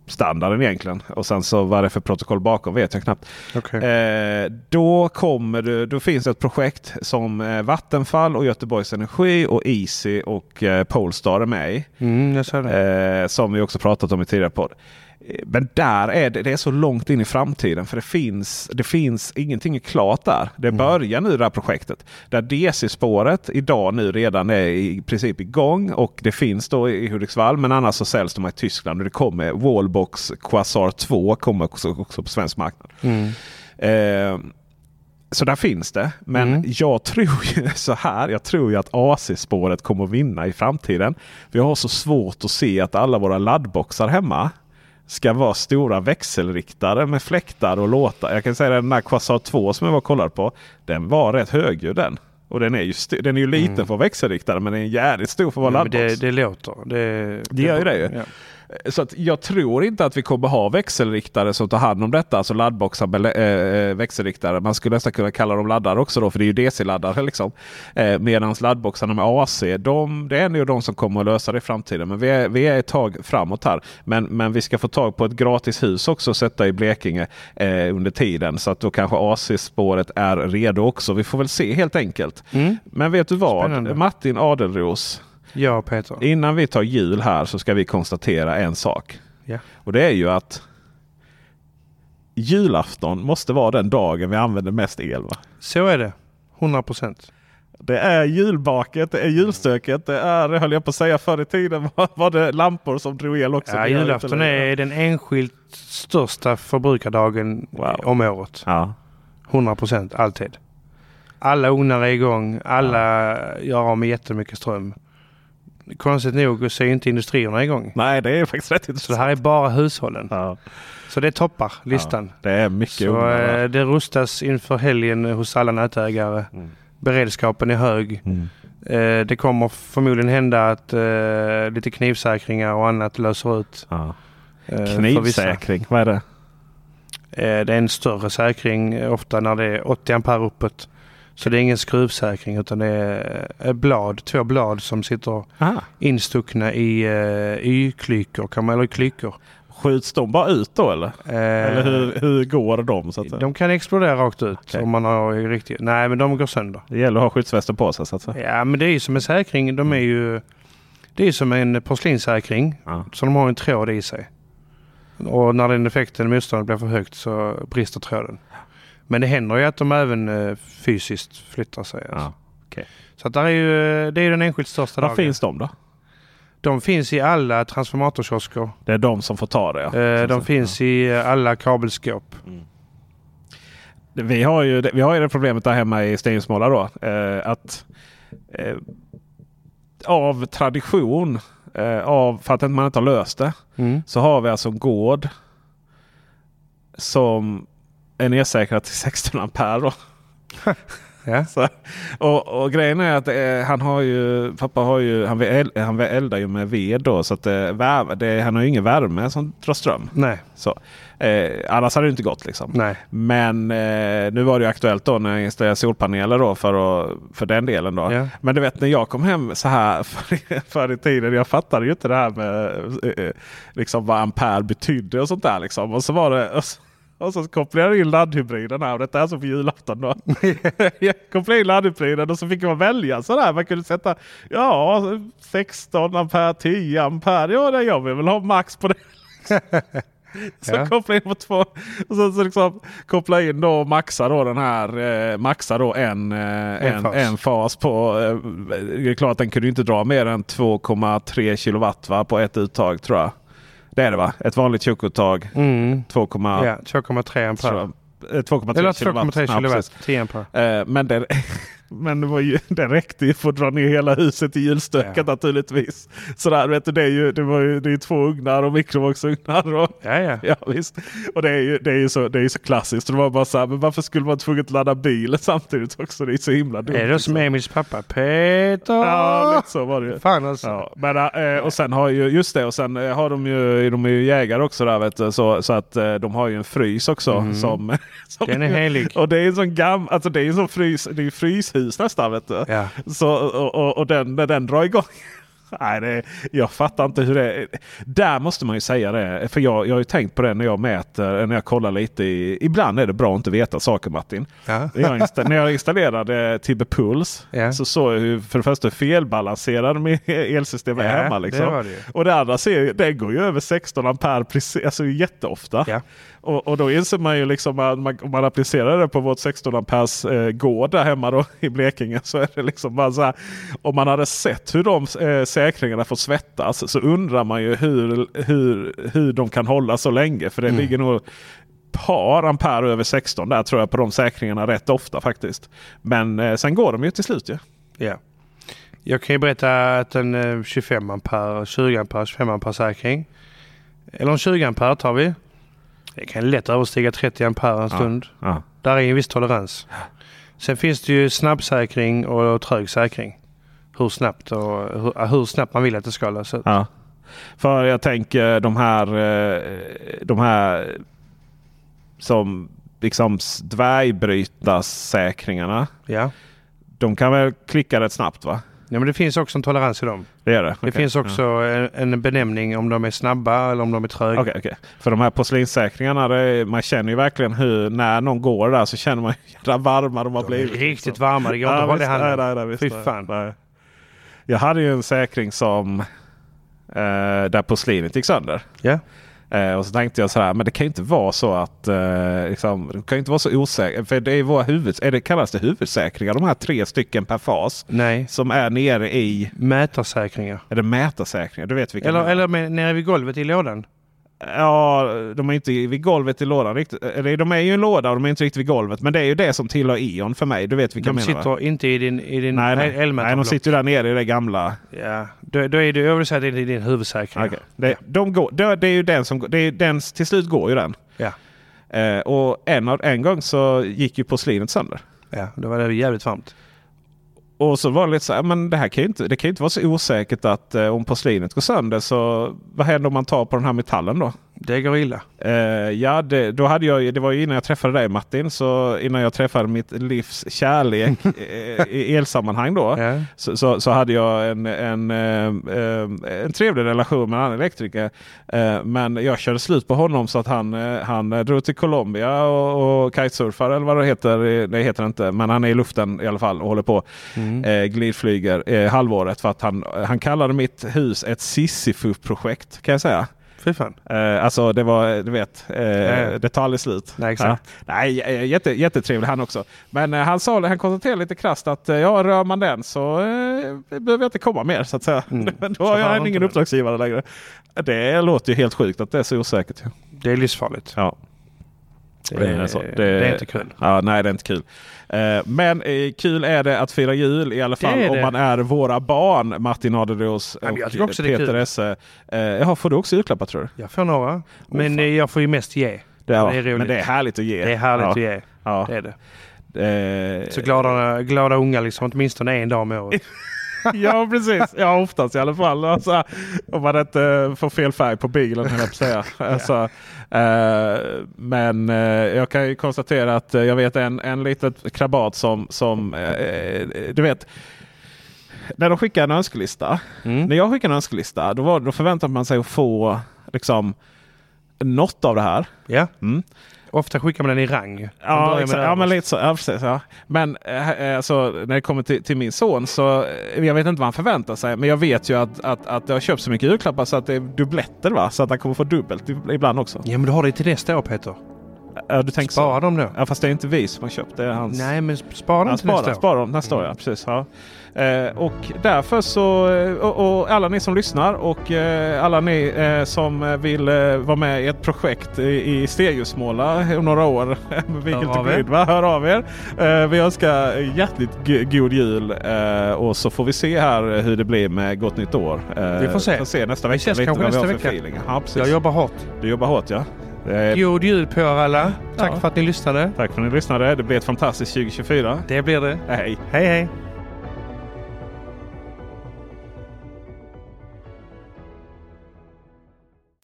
Standarden egentligen. Och sen så vad det är för protokoll bakom vet jag knappt. Okej. Eh, då, kommer det, då finns det ett projekt som eh, Vattenfall och Göteborgs Energi och Easy och eh, Polestar är med i. Mm. Eh, som vi också pratat om i tidigare podd. Men där är det, det är så långt in i framtiden för det finns, det finns ingenting är klart där. Det börjar nu det här projektet. Där DC-spåret idag nu redan är i princip igång och det finns då i Hudiksvall. Men annars så säljs de i Tyskland och det kommer Wallbox Quasar 2 kommer också, också på svensk marknad. Mm. Eh, så där finns det. Men Mm. jag tror ju så här. Jag tror ju att AC-spåret kommer att vinna i framtiden. Vi har så svårt att se att alla våra laddboxar hemma ska vara stora växelriktare med fläktar och låtar. Jag kan säga att den där Quasar 2 som jag var och kollade på. Den var rätt högljudd den. Och den är ju, den är ju liten för att vara växelriktare men den är jävligt stor för att vara Mm. Men laddbox. det, det låter. Det, Det gör ju det ju. Ja. Så att jag tror inte att vi kommer ha växelriktare som tar hand om detta. Alltså laddboxar äh, växelriktare. Man skulle nästan kunna kalla dem laddare också då. För det är ju DC-laddare liksom. Eh, Medan laddboxarna med AC. De, det är nog de som kommer att lösa det i framtiden. Men vi är, vi är ett tag framåt här. Men, men vi ska få tag på ett gratis hus också. att Sätta i Blekinge eh, under tiden. Så att då kanske AC-spåret är redo också. Vi får väl se helt enkelt. Mm. Men vet du vad? Spännande. Martin Adelros. Ja, Peter. Innan vi tar jul här så ska vi konstatera en sak. Ja. Och det är ju att julafton måste vara den dagen vi använder mest el. Va? Så är det. 100 procent. Det är julbaket, det är julstöket, det är, höll jag på att säga förr i tiden, var, var det lampor som drog el också. Ja, julafton är den enskilt största förbrukardagen Wow. om året. Ja. 100 procent, alltid. Alla ugnar är igång. Alla gör av med jättemycket ström. Konstigt nog så är inte industrierna igång. Nej, det är faktiskt rätt Så det intressant. här är bara hushållen. Ja, Så det toppar listan. det är mycket Så eh, det rustas inför helgen hos alla nätägare. Mm. Beredskapen är hög. Mm. Eh, det kommer förmodligen hända att eh, lite knivsäkringar och annat löser ut. Ja. eh. Knivsäkring, vad är det? Eh, det är en större säkring ofta när det är 80 ampere uppåt. Så det är ingen skruvsäkring utan det är blad, två blad som sitter Aha. instuckna i uh, kan man, eller klykor. Skjuts de bara ut då eller? Eh, Eller hur, hur går de? Så att säga? De kan explodera rakt ut Okej. om man har riktigt... Nej men de går sönder. Det gäller att ha skyddsvästen på sig. Så att säga. Ja men det är ju som en säkring. De är ju... Det är som en porslinssäkring. Ja. Så de har en tråd i sig. Och när den effekten, motståndet blir för högt så brister tråden. Men det händer ju att de även eh, fysiskt flyttar sig. Alltså. Ja. Så att där är ju, eh, det är den enskilt största Var dagen. finns de då? De finns i alla transformatorkiosker. Det är de som får ta det. Ja. Eh, de finns i eh, alla kabelskåp. Vi har ju vi har ju det problemet där hemma i Stensmåla då. Att av tradition, av, för att man inte har löst det, Mm. så har vi alltså en gård som är nedsäkrad till 16 ampere. Då. Ja. Så, och, och grejen är att eh, han har ju, pappa har ju, han, el, han eldar ju med ved då. Så att eh, värme, det, han har ju ingen värme som drar ström. Nej, Så, eh, annars hade det inte gått liksom. nej. Men eh, nu var det ju aktuellt då när jag installerade solpaneler då för, att, för den delen. Då. Ja. Men du vet när jag kom hem så här förr, förr i tiden. Jag fattade ju inte det här med eh, liksom vad ampere betydde och sånt där. Liksom. Och så var det och så, och så kopplade jag in laddhybriden här. Och detta är alltså på julafton då. jag kopplade in laddhybriden och så fick man välja sådär. Man kunde sätta ja 16 ampere, 10 ampere. Ja det jag vill väl ha max på det. Så Ja. koppla in på två. Och så, så liksom, koppla in då och maxa då den här. Eh, maxa då en, eh, en, fas. en fas på. Eh, det är klart att den kunde inte dra mer än 2,3 kilowatt va, på ett uttag tror jag. Det är det va? Ett vanligt tjock-uttag. Mm. 2, Ja, 2,3 ampere. tror jag. Eh, 2,3 Eller kilowatt. 2,3 Ja, kilowatt, precis. 10 ampere. Eh, men det, Men det, var ju, det räckte ju för att dra ner hela huset i julstöket Ja. naturligtvis. Sådär, vet du, det är ju, det var ju, det är två ugnar och mikrovågsugnar. Och, Ja, ja. Ja visst. Och det är ju, det är ju, så, det är ju så klassiskt. Det var bara så här, men varför skulle man tvungen att ladda bilen samtidigt också? Det är så himla dumt. Är det som liksom. Emils pappa? Peter! Ja, lite så var det ju. Fan alltså. Ja, men, eh, och sen har ju, just det, och sen eh, har de ju, de är ju jägare också där vet du, så, så att eh, de har ju en frys också. Mm. Som, som, Den är helig. Och det är en sån gam, alltså det är en sån frys, det är ju fryshus nästan vet du. Ja. Så, och, och, och den, när den drar igång. Nej, det, jag fattar inte hur det är. Där måste man ju säga det. För jag, jag har ju tänkt på det när jag mäter, när jag kollar lite. I, ibland är det bra att inte veta saker Martin. Ja. Jag, när jag installerade Tibbe Puls Ja. så såg jag hur för det första hur felbalanserad med elsystemet är Ja, hemma. Liksom. det det. Och det andra ser, det går ju över 16 ampere precis, alltså jätteofta. Och, och då inser man ju liksom att man, om man applicerar det på vårt 16 amperes eh, gård där hemma då, i Blekinge så är det liksom bara så här. Om man hade sett hur de eh, säkringarna får svettas så undrar man ju hur, hur, hur de kan hålla så länge. För det Mm. ligger nog par ampere över 16 där tror jag på de säkringarna rätt ofta faktiskt. Men eh, sen går de ju till slut ju. Ja. Jag kan ju berätta att en eh, 25 ampere, 20 ampere, 25 ampere säkring. Eller en 20 ampere tar vi. Det kan lätt överstiga 30 ampere en stund. Ja. Där är en viss tolerans. Sen finns det ju snabbsäkring och trög säkring. Hur snabbt, och, hur, hur snabbt man vill att det ska lösa. Ja. För jag tänker de här, eh, de här som liksom dvärgbrytarsäkringarna. Ja. De kan väl klicka rätt snabbt va? Ja, men det finns också en tolerans i dem. Det gör det? Det Okej. finns också en, en benämning om de är snabba eller om de är tröga. Ja. Okej, okej. För de här porslinssäkringarna, det man känner ju verkligen hur när någon går där så känner man hur varma de har De blivit. riktigt liksom. varma. Det går inte att hålla i handen. Fy fan. nej. Jag hade ju en säkring som eh, där porslinet gick sönder. Ja. Eh, och så tänkte jag så här, men det kan ju inte vara så att eh, liksom, det kan ju inte vara så osäkert. För det är våra huvud, är det, kallas det huvudsäkringar? De här tre stycken per fas Nej. som är nere i, Mätarsäkringar. är det mätarsäkringar? Du vet vilka Eller, eller med, nere vid golvet i lådan. Ja, de är inte vid golvet i lådan riktigt. Eller de är ju i en låda och de är inte riktigt vid golvet. Men det är ju det som tillhör Eon för mig. Du vet vilka De jag menar va? sitter inte i din, i din Nej, nej. nej, de sitter ju där nere i det gamla. Ja, då, då är det, jag vill säga att det är din huvudsäkring. Okej. Det, de går, det, det är ju den som det är den, till slut går ju den. Ja. Eh, och en, en gång så gick ju porslinet sönder. ja, då var det jävligt varmt. Och så var det lite så här, men det här kan ju inte, det kan ju inte vara så osäkert att eh, om porslinet går sönder så vad händer om man tar på den här metallen då? Det går illa. Eh, ja, det, då hade jag, det var ju innan jag träffade dig Martin. Så innan jag träffade mitt livs kärlek eh, i elsammanhang då. Ja. Så, så, så hade jag en, en, eh, eh, en trevlig relation med en annan elektriker. Eh, men jag körde slut på honom så att han, han drog till Colombia och, och kitesurfar eller vad det heter. Det heter det inte. Men han är i luften i alla fall och håller på. Mm. Eh, glidflyger halvåret för att han, han kallade mitt hus ett Sisyfo-projekt kan jag säga. Fy fan. Eh, alltså det var, du vet, eh, det tar aldrig slut. Nej, exakt. Ja. Nej, eh, jätte, jättetrevlig han också. Men eh, han sa, han konstaterade lite krasst att eh, ja, rör man den så eh, behöver jag inte komma mer så att säga. Mm. Då har jag ingen uppdragsgivare längre. Det låter ju helt sjukt att det är så osäkert. Det är livsfarligt. Ja. Det, är så. det, Det- är inte kul. Ja, nej, det är inte kul. Eh, men eh, kul är det att fira jul i alla fall om det. man är våra barn Martin Ja, men och är Peter. Esse. Eh, jaha, får du också julklappar tror du? Jag får några. Men fan. jag får ju mest ge. Det är, Det är roligt. men det är härligt att ge. Det är härligt ja. att ge. Ja. Det är det. Så glada, glada unga liksom. Åtminstone en dag om året. ja precis, ja oftast i alla fall. Alltså, om man inte får fel färg på bilen höll jag säga. Alltså, eh, men eh, jag kan ju konstatera att eh, jag vet en, en litet krabat som, som eh, du vet. När de skickar en önskelista. Mm. När jag skickar en önskelista då, var, då förväntar man sig att få liksom något av det här. Ja. Mm. Ofta skickar man den i rang. Ja, exakt. ja men lite så. Ja, precis, ja. Men eh, eh, alltså, när det kommer till, till min son så eh, jag vet inte vad han förväntar sig. Men jag vet ju att, att, att det har köpt så mycket julklappar så att det är dubbletter. Va? Så att han kommer få dubbelt ibland också. Ja men du har det till nästa år Peter. Ja, du tänker Spara så. dem då. Ja, fast det är inte vi som har köpt det. är hans. Nej, men spara dem till nästa år. spara dem nästa år, ja. Precis, ja. Eh, och därför så, eh, och, och alla ni som lyssnar och eh, alla ni eh, som vill vara med i ett projekt i, i Stegjusmåla om några år. Vilket gud, va? Hör av er. Vi önskar hjärtligt god jul och så får vi se här hur det blir med Gott Nytt År. Vi får se. Får se nästa vecka. kanske vi har nästa vecka. Ja. Jag jobbar hårt. Du jobbar hårt ja. God jul på er alla. Tack Ja. för att ni lyssnade. tack för att ni lyssnade. Det blir ett fantastiskt 2024. Det blir det. Hej! Hej hej!